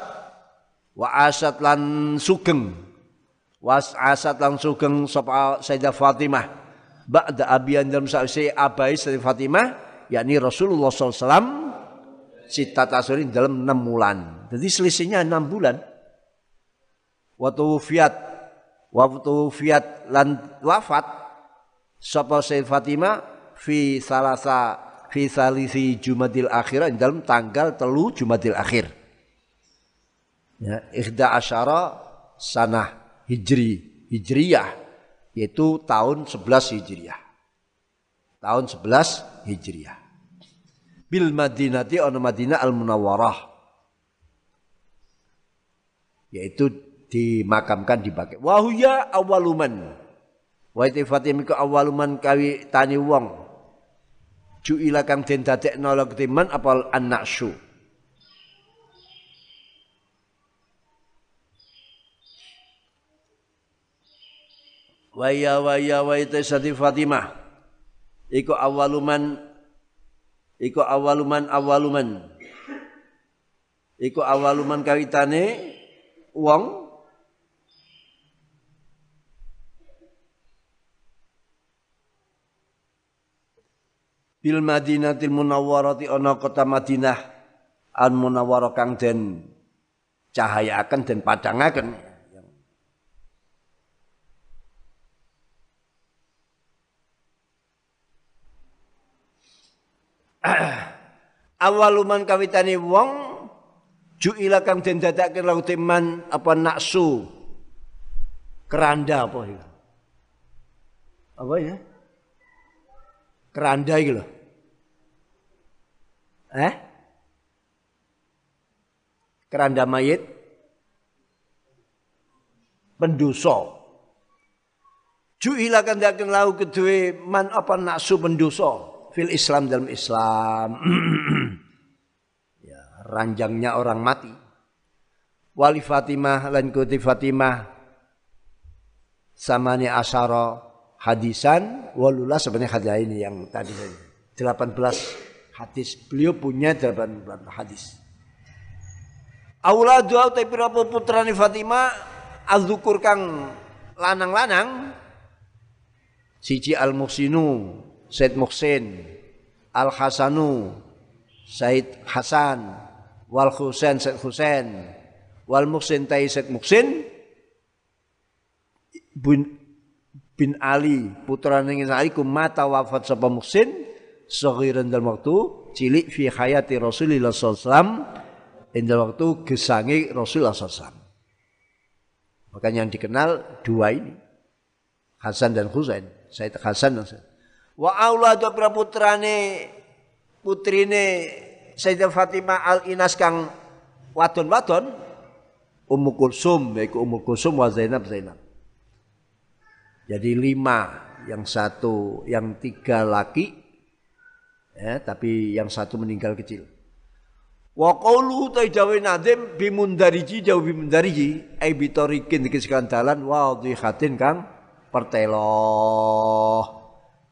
wa asad lan sugeng. Wa asad lan sugeng sapa Sayyidah Fatimah. Ba'da abiyan dalam sa'isi abai Sayyidah Fatimah yakni Rasulullah SAW sita tasurin dalam enam bulan. Jadi selisihnya enam bulan. Waktu fiat, waktu fiat lan wafat, sapa Sayyid Fatimah fi salasa fi salisi Jumadil akhir dalam tanggal telu Jumadil akhir. Ya, ikhda asyara sanah hijri hijriyah yaitu tahun 11 hijriyah. Tahun 11 hijriyah bil Madinati ana Madinah al Munawwarah yaitu dimakamkan di Baqi. Wa huya awaluman. Wa Fatimah ku awaluman kawi tani wong. Ju'ila kang den dadekno timan apal annaksu. Waya waya wa ita Fatimah. Iku awaluman iku awaluman awaluman iku awaluman kawitane wong bil madinatil munawwarati ana kota Madinah. An munawwarah kang den cahayaken den padangaken. [CLEARS THROAT] Awaluman kawitane wong juila kang den dadake lautiman apa naksu? Keranda apa ya? Apa ya keranda iki lho. Eh keranda mayit? Pendosa. Juila kang dadake lau kedue man apa naksu pendosa fil Islam dalam Islam. [CLEARS THROAT] ya, ranjangnya orang mati. Wali Fatimah lan Fatimah. Samani asyara hadisan walula sebenarnya hadis ini yang tadi 18 hadis. Beliau punya 18 hadis. Auladu tapi pira putrane Fatimah azukur kang lanang-lanang siji al-muhsinu Said Muhsin, Al Hasanu, Said Hasan, Wal Husain Said Husain, Wal Muhsin Tai Said Muhsin, bin Ali putra ning Ali mata wafat sapa Muhsin saghiran dalam waktu cilik fi hayati Rasulullah SAW dalam waktu gesangi Rasulullah SAW. Makanya yang dikenal dua ini Hasan dan Husain, Said Hasan dan Husain. Wa auladu putrane putrine Sayyidah Fatimah Al Inas kang wadon-wadon Ummu Kulsum yaitu Ummu Kulsum wa Zainab Zainab. Jadi lima, yang satu, yang tiga laki, ya, tapi yang satu meninggal kecil. Wa qawlu ta dawe nadim bimundariji jauh bimundariji ai bitorikin dikiskan dalan wa dhihatin kang perteloh.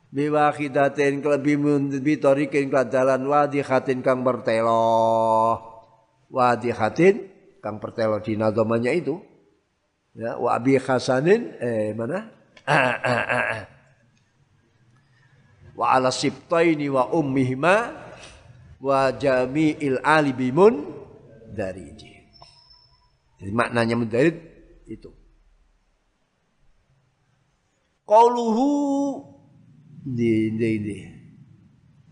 Biwahidatin kelebih bitorikin kadalan wadihatin kang bertelo wadihatin kang bertelo di nadomanya itu. Ya wa abi hasanin eh mana wa ala sibtaini wa ummihima wa jami'il ali bimun dari jadi maknanya mendarit itu. Qauluhu di di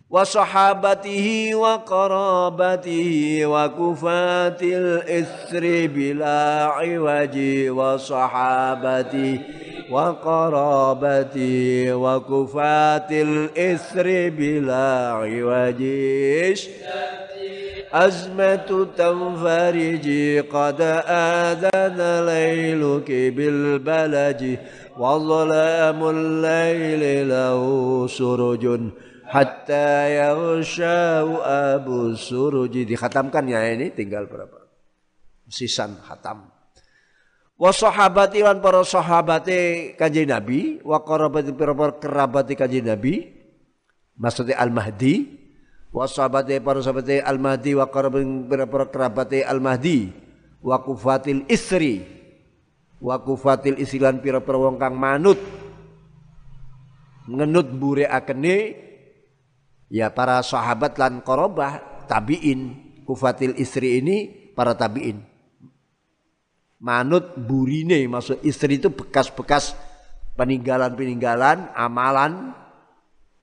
wa sahabatihi wa qarabatihi wa kufatil isri bila iwaji wa sahabati وقرابتي وكفات الإثر بلا عوجيش أزمة تنفرجي قد آذن ليلك بالبلج وظلام الليل له سرج حتى يغشى أبو السرج dikhatamkan ya ini tinggal berapa sisan khatam wa sahabati lan para sahabate kanjeng Nabi wa qarabati para kerabati kanjeng Nabi maksudnya Al Mahdi wa sahabati para sahabate Al Mahdi wa qarabati para kerabate Al Mahdi wa kufatil isri wa kufatil isilan pira-pira wong kang manut. Ngenut bure akene ya para sahabat lan korobah tabiin. Kufatil istri ini para tabiin manut burine maksud istri itu bekas-bekas peninggalan-peninggalan amalan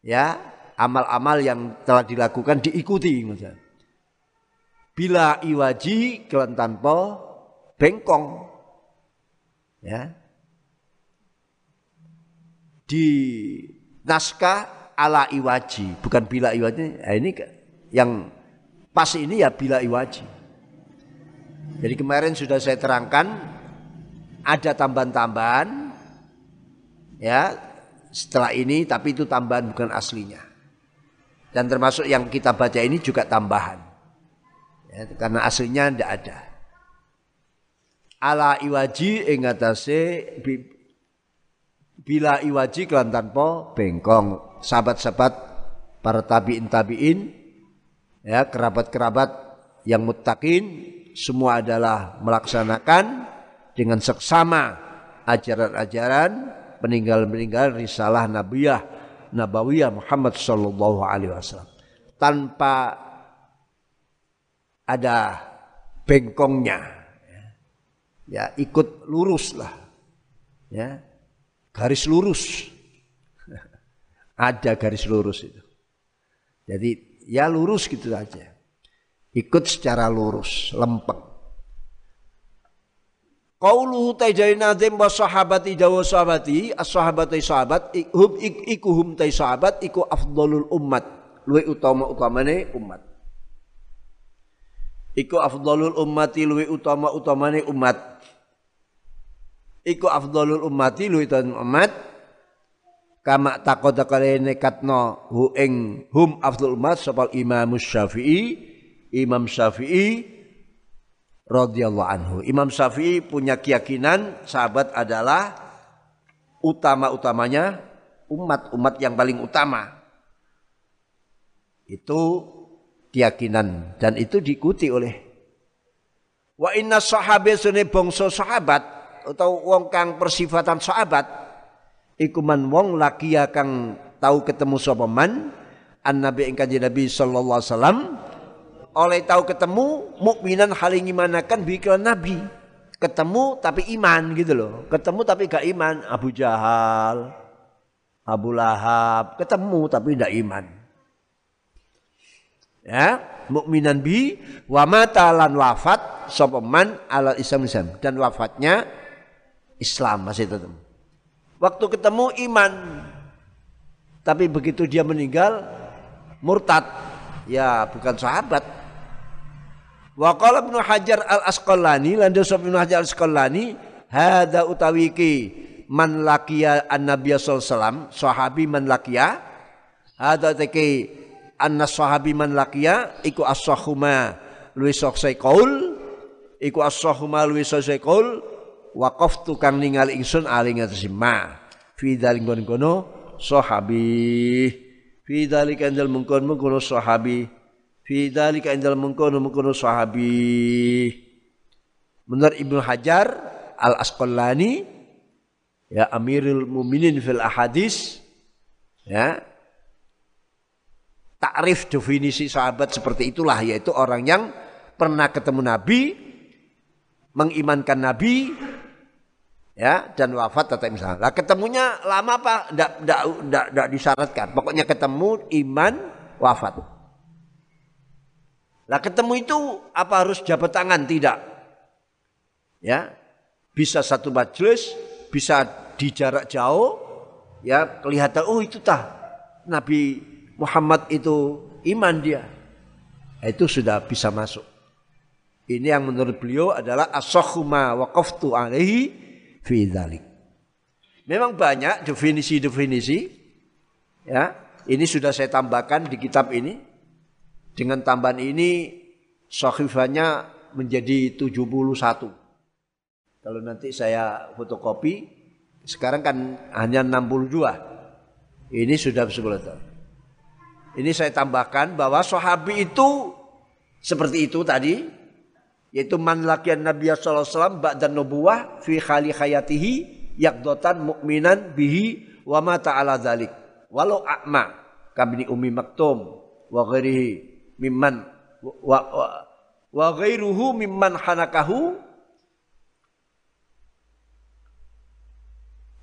ya amal-amal yang telah dilakukan diikuti misalnya. bila iwaji kelan tanpa bengkong ya di naskah ala iwaji bukan bila iwaji nah ini yang pas ini ya bila iwaji jadi kemarin sudah saya terangkan ada tambahan-tambahan ya setelah ini tapi itu tambahan bukan aslinya. Dan termasuk yang kita baca ini juga tambahan. Ya, karena aslinya tidak ada. Ala iwaji ing atase bila iwaji kelan tanpa bengkong. Sahabat-sahabat para tabiin tabiin ya kerabat-kerabat yang muttaqin semua adalah melaksanakan dengan seksama ajaran-ajaran peninggalan-peninggalan risalah nabiyah nabawiyah Muhammad sallallahu alaihi wasallam. Tanpa ada bengkongnya ya ikut lurus lah ya garis lurus. [LAUGHS] Ada garis lurus itu. Jadi ya lurus gitu saja ikut secara lurus lempeng. Qaulu tajai nazim wa sahabati jawa sahabati as-sahabati sahabat hum iku hum tai sahabat iku afdalul ummat. Luwe utama utamane umat Iku afdalul ummati luwe utama utamane umat iku afdalul ummati luwitan umat kama takoda kale nekatno hu ing hum afdal umat sapa Imam Syafi'i Imam Syafi'i radhiyallahu anhu. Imam Syafi'i punya keyakinan sahabat adalah utama-utamanya umat-umat yang paling utama. Itu keyakinan dan itu diikuti oleh wa inna sahabe sune bangsa sahabat atau wong kang persifatan sahabat iku man wong lakia kang tahu ketemu sapa man an nabi ing kanjeng nabi sallallahu alaihi wasallam oleh tahu ketemu mukminan haling imanakan biklan nabi. Ketemu tapi iman gitu loh. Ketemu tapi gak iman. Abu Jahal Abu Lahab. Ketemu tapi tidak iman. Ya mukminan bi wa mata lan wafat sapa man alal islam islam. Dan wafatnya Islam masih tetap. Waktu ketemu iman, tapi begitu dia meninggal murtad, ya bukan sahabat. Wa qala Ibnu Hajar Al Asqalani lan Ibnu Hajar Al Asqalani hadza utawiki man laqiya an-nabiy sallallahu sahabi man laqiya. Hadza teki anna sahabi man laqiya iku as-sahuma luwih sok qaul. Iku as-sahuma luwih sok qaul. Wakaf tukang ningali ingsun aling ngatasi ma fi daling kono sahabi. Fi dalika indal mungkon mungkono sahabi fi dalika indal mungkono mungkono sahabi menurut Ibnu Hajar Al Asqalani ya Amirul Muminin fil Ahadis ya takrif definisi sahabat seperti itulah yaitu orang yang pernah ketemu Nabi mengimankan Nabi ya dan wafat atau misalnya. Lah ketemunya lama apa? Tidak tidak tidak disyaratkan. Pokoknya ketemu iman wafat. Lah ketemu itu apa harus jabat tangan? Tidak. Ya. Bisa satu majelis, bisa di jarak jauh ya kelihatan oh itu tah Nabi Muhammad itu iman dia. Itu sudah bisa masuk. Ini yang menurut beliau adalah asokhuma waqaftu alaihi fi dhalik. Memang banyak definisi-definisi ya. Ini sudah saya tambahkan di kitab ini. Dengan tambahan ini sahifahnya menjadi 71. Kalau nanti saya fotokopi, sekarang kan hanya 62. Ini sudah 10 Ini saya tambahkan bahwa sahabi itu seperti itu tadi, yaitu man lakian Nabi sallallahu alaihi wasallam ba'da nubuwah fi khali hayatihi yakdotan mukminan bihi wa ma ta'ala dzalik walau a'ma kabini ummi maktum wa ghairihi mimman. Wa, wa, wa ghairuhu mimman hanakahu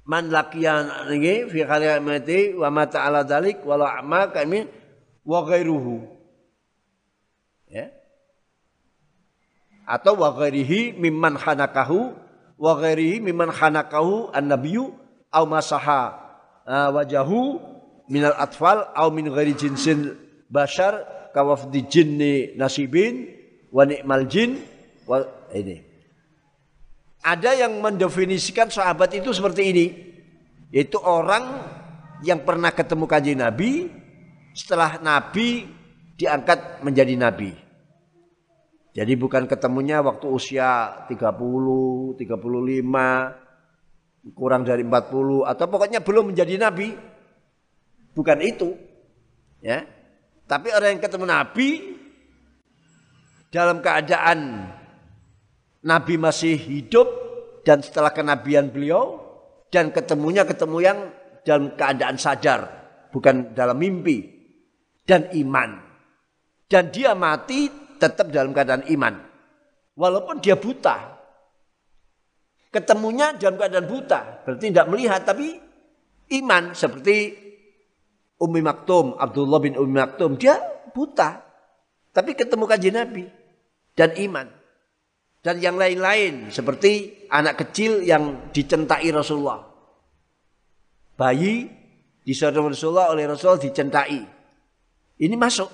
man lakian ini fi khalimati wa ma ta'ala dalik walau a'ma kami wa ghairuhu. Ya. Atau wa ghairihi mimman hanakahu wa ghairihi mimman hanakahu an-nabiyyu aw masaha uh, wajahu minal atfal aw min ghairi jinsin bashar kawafdi jinni nasibin wa ni'mal jin wa ini ada yang mendefinisikan sahabat itu seperti ini. Yaitu orang yang pernah ketemu kaji Nabi, setelah Nabi diangkat menjadi Nabi. Jadi bukan ketemunya waktu usia 30, 35, kurang dari 40 atau pokoknya belum menjadi nabi. Bukan itu. Ya. Tapi orang yang ketemu nabi dalam keadaan Nabi masih hidup dan setelah kenabian beliau dan ketemunya ketemu yang dalam keadaan sadar, bukan dalam mimpi dan iman. Dan dia mati tetap dalam keadaan iman. Walaupun dia buta. Ketemunya dalam keadaan buta, berarti tidak melihat tapi iman seperti Ummi Maktum, Abdullah bin Ummi Maktum, dia buta. Tapi ketemu kajian Nabi dan iman dan yang lain-lain seperti anak kecil yang dicentai Rasulullah. Bayi disuruh Rasulullah oleh Rasul dicentai. Ini masuk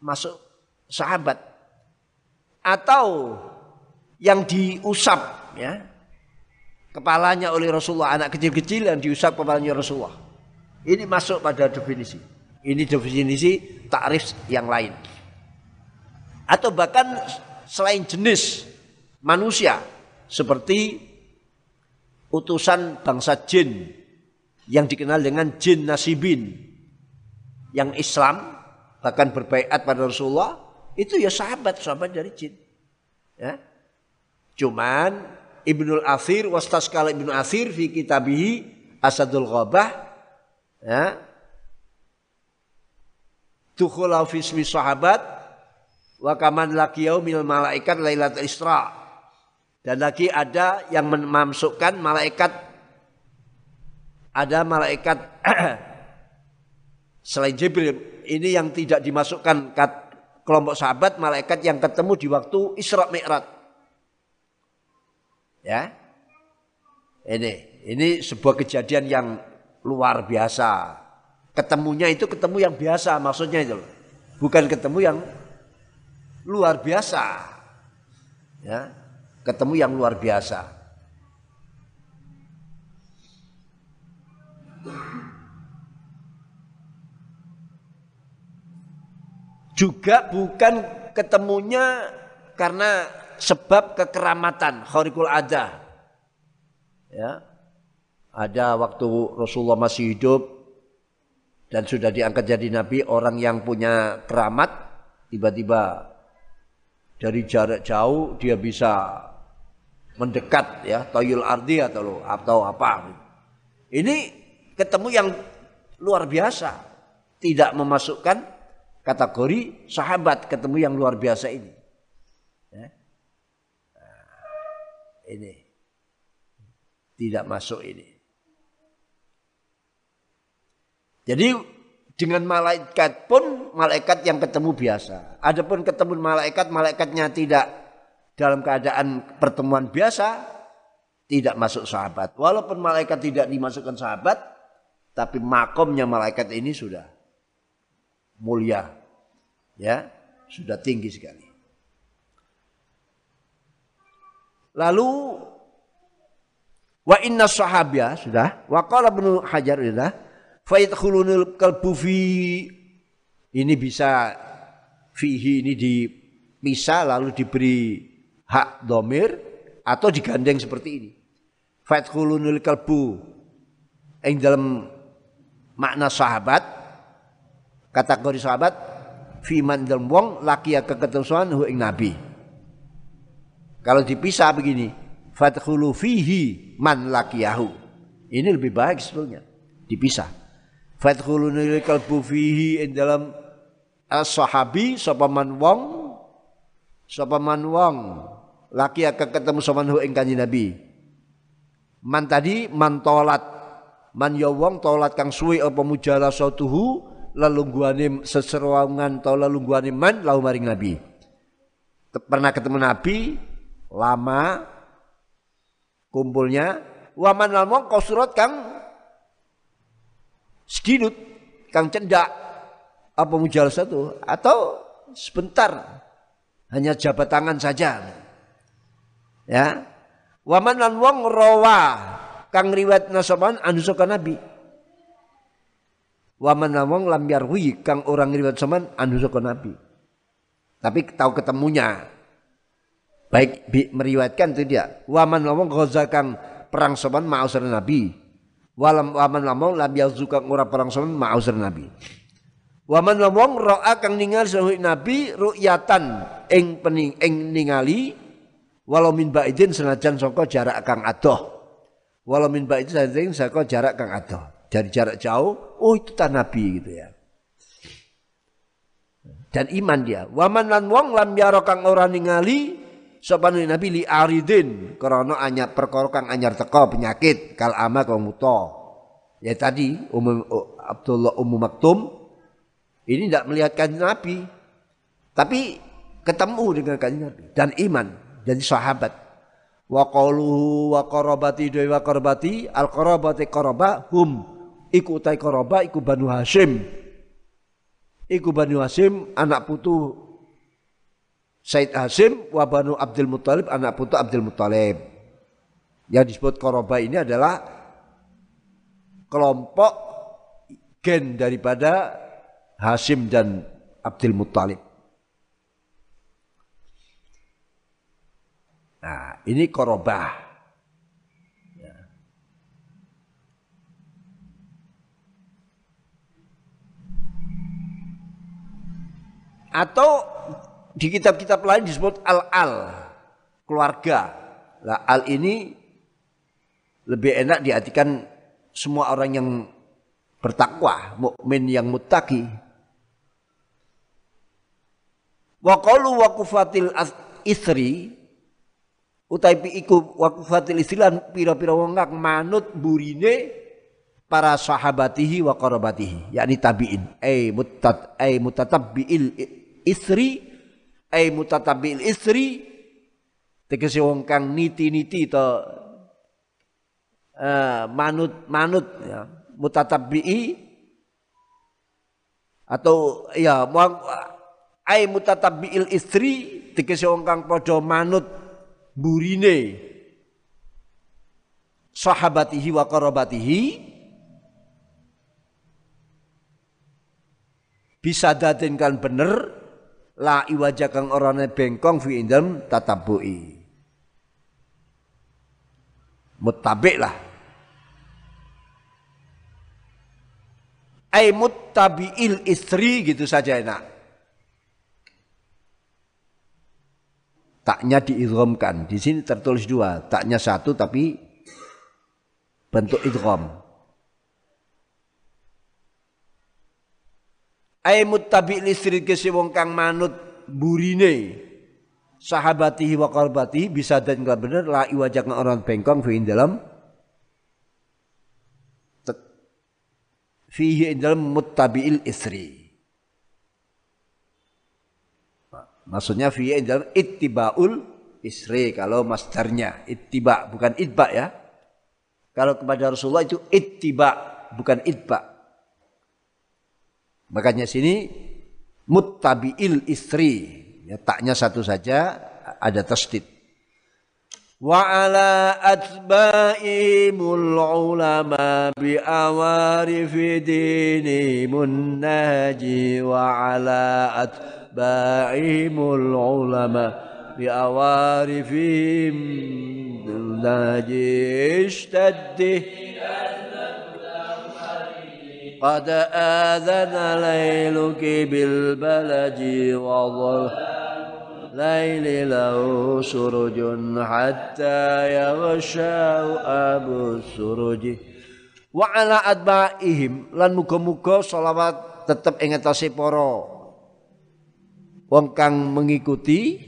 masuk sahabat. Atau yang diusap ya. Kepalanya oleh Rasulullah, anak kecil-kecil yang diusap kepalanya Rasulullah. Ini masuk pada definisi. Ini definisi takrif yang lain. Atau bahkan selain jenis manusia seperti utusan bangsa jin yang dikenal dengan jin nasibin yang Islam bahkan berbaikat pada Rasulullah itu ya sahabat sahabat dari jin ya cuman Ibnul Athir wastaskala Ibnu Athir fi kitabihi Asadul Ghabah ya Tukhulau fismi sahabat wa kaman laqiyau mil malaikat lailatul isra dan lagi ada yang memasukkan malaikat ada malaikat [CLEARS THROAT] selain Jibril ini yang tidak dimasukkan kelompok sahabat malaikat yang ketemu di waktu Isra Mi'raj. Ya. Ini ini sebuah kejadian yang luar biasa. Ketemunya itu ketemu yang biasa maksudnya itu. Bukan ketemu yang luar biasa. Ya ketemu yang luar biasa. Juga bukan ketemunya karena sebab kekeramatan khariqul ada. Ya. Ada waktu Rasulullah masih hidup dan sudah diangkat jadi nabi orang yang punya keramat tiba-tiba dari jarak jauh dia bisa mendekat ya toyul ardi atau atau apa. Ini ketemu yang luar biasa tidak memasukkan kategori sahabat ketemu yang luar biasa ini. Ya. Nah, ini tidak masuk ini jadi dengan malaikat pun malaikat yang ketemu biasa adapun ketemu malaikat malaikatnya tidak dalam keadaan pertemuan biasa, tidak masuk sahabat. Walaupun malaikat tidak dimasukkan sahabat, tapi makomnya malaikat ini sudah mulia. Ya, sudah tinggi sekali. Lalu wa inna sahabya sudah wa qala ibnu hajar sudah fa yadkhulunul kalbu fi ini bisa fihi ini dipisah lalu diberi hak domir atau digandeng seperti ini. Fathulunul kalbu yang dalam makna sahabat kategori sahabat fiman dalam wong laki yang keketusuan hu ing nabi. Kalau dipisah begini, fathulu fihi man lakiyahu. Ini lebih baik sebetulnya dipisah. Fathulunul kalbu fihi ing dalam as-sahabi sapa man wong sapa man wong laki akan ketemu sama hu ing kanjeng Nabi. Man tadi man tolat man ya wong tolat kang suwi apa mujalasatuhu lelungguane seseruangan atau lelungguane man lau maring Nabi. Pernah ketemu Nabi lama kumpulnya waman lamong kau surat kang sedinut kang cendak apa mujalasatu atau sebentar hanya jabat tangan saja Ya. Waman lan wong rawa kang riwayat nasaban anu saka nabi. Waman lan wong lam yarwi kang orang riwayat saman anu saka nabi. Tapi tahu ketemunya. Baik meriwayatkan itu dia. Waman lan wong kang perang saman ma'usar nabi. Walam waman lan wong lam yarzu kang ora perang saman ma'usar nabi. Waman lan wong ra'a kang ningali sahih nabi ru'yatan ing pening ing ningali walau min ba'idin senajan saka jarak kang adoh. Walau min ba'idin senajan saka jarak kang adoh. Dari jarak jauh oh itu tan nabi gitu ya. Dan iman dia. Waman lan wong lam yaro kang ora ningali sapa nabi li aridin krana anyar perkara kang anyar teko penyakit. Kal ama kang muto ya tadi umum Abdullah Ummu Maktum ini tidak melihat kanjeng Nabi. Tapi ketemu dengan kanjeng Nabi. Dan iman. Jadi sahabat. Wa qaluhu wa qarabati dewi wa qarabati al qarabati qaraba hum. Iku utai qaraba iku Banu Hashim. Iku Banu Hashim anak putu Said Hashim wa Banu Abdul Muthalib anak putu Abdul Muthalib. Yang disebut qaraba ini adalah kelompok gen daripada Hashim dan Abdul Muthalib. Nah, ini korobah. Ya. Atau di kitab-kitab lain disebut al-al, keluarga. Nah, al ini lebih enak diartikan semua orang yang bertakwa, mukmin yang muttaqi. Wa qalu waqufatil isri utai iku wakufatil istilah pira-pira wong manut burine para sahabatihi wa qarabatihi yakni tabiin ay mutat ay mutatabbiil isri ay mutatabbiil isri tegese wong kang niti-niti to uh, manut manut ya mutatabbi'i atau ya ay mutatabbiil istri tegese wong kang padha manut burine. Sahabatihi wa qarabatihi. Bisa dadinkan bener la iwaja kang orane bengkong fi indam tatabui mutabik lah ay muttabi'il istri gitu saja enak taknya diidghamkan. Di sini tertulis dua, taknya satu tapi bentuk idgham. Ai muttabi listri kesi wong kang manut burine sahabatihi wa qalbatihi bisa dan enggak bener la iwajak orang bengkong fi dalam fihi dalam muttabi'il isri. Maksudnya fi dalam ittibaul isri kalau masdarnya ittiba bukan itba ya. Kalau kepada Rasulullah itu ittiba bukan itba. Makanya sini muttabi'il istri. Ya, taknya satu saja ada tasdid. وعلى أتباعهم العلماء بأوارف دينهم النهجي وعلى أتباعهم العلماء بأوارفهم النهجي اشتد قد آذن ليلك بالبلج وظل laili lahu surujun hatta yaghshau abu suruji wa ala adba'ihim lan muga-muga selawat tetep ing atase para wong kang mengikuti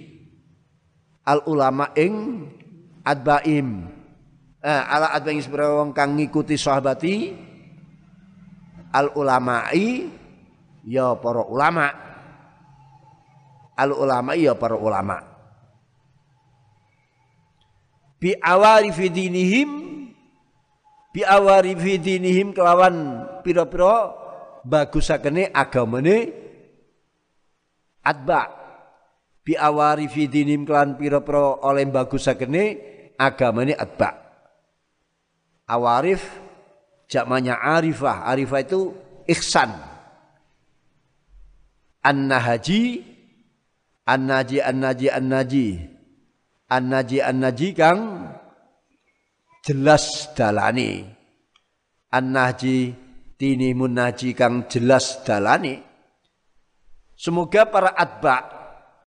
al ulama ing adba'im eh, ala adba'ing sepira wong kang ngikuti sahabati al ulama'i ya para ulama. Al ulama iya para ulama. Bi awari fi dinihim bi awari fi dinihim kelawan pira-pira bagusakene agamane atba. Bi awari fi dinihim kelawan pira-pira oleh bagusakene agamane atba. Awarif jakmanya arifah arifah itu ihsan an-nahaji An-naji an-naji an-naji. An-naji an-naji kang jelas dalani. An-naji tini munaji kang jelas dalani. Semoga para atba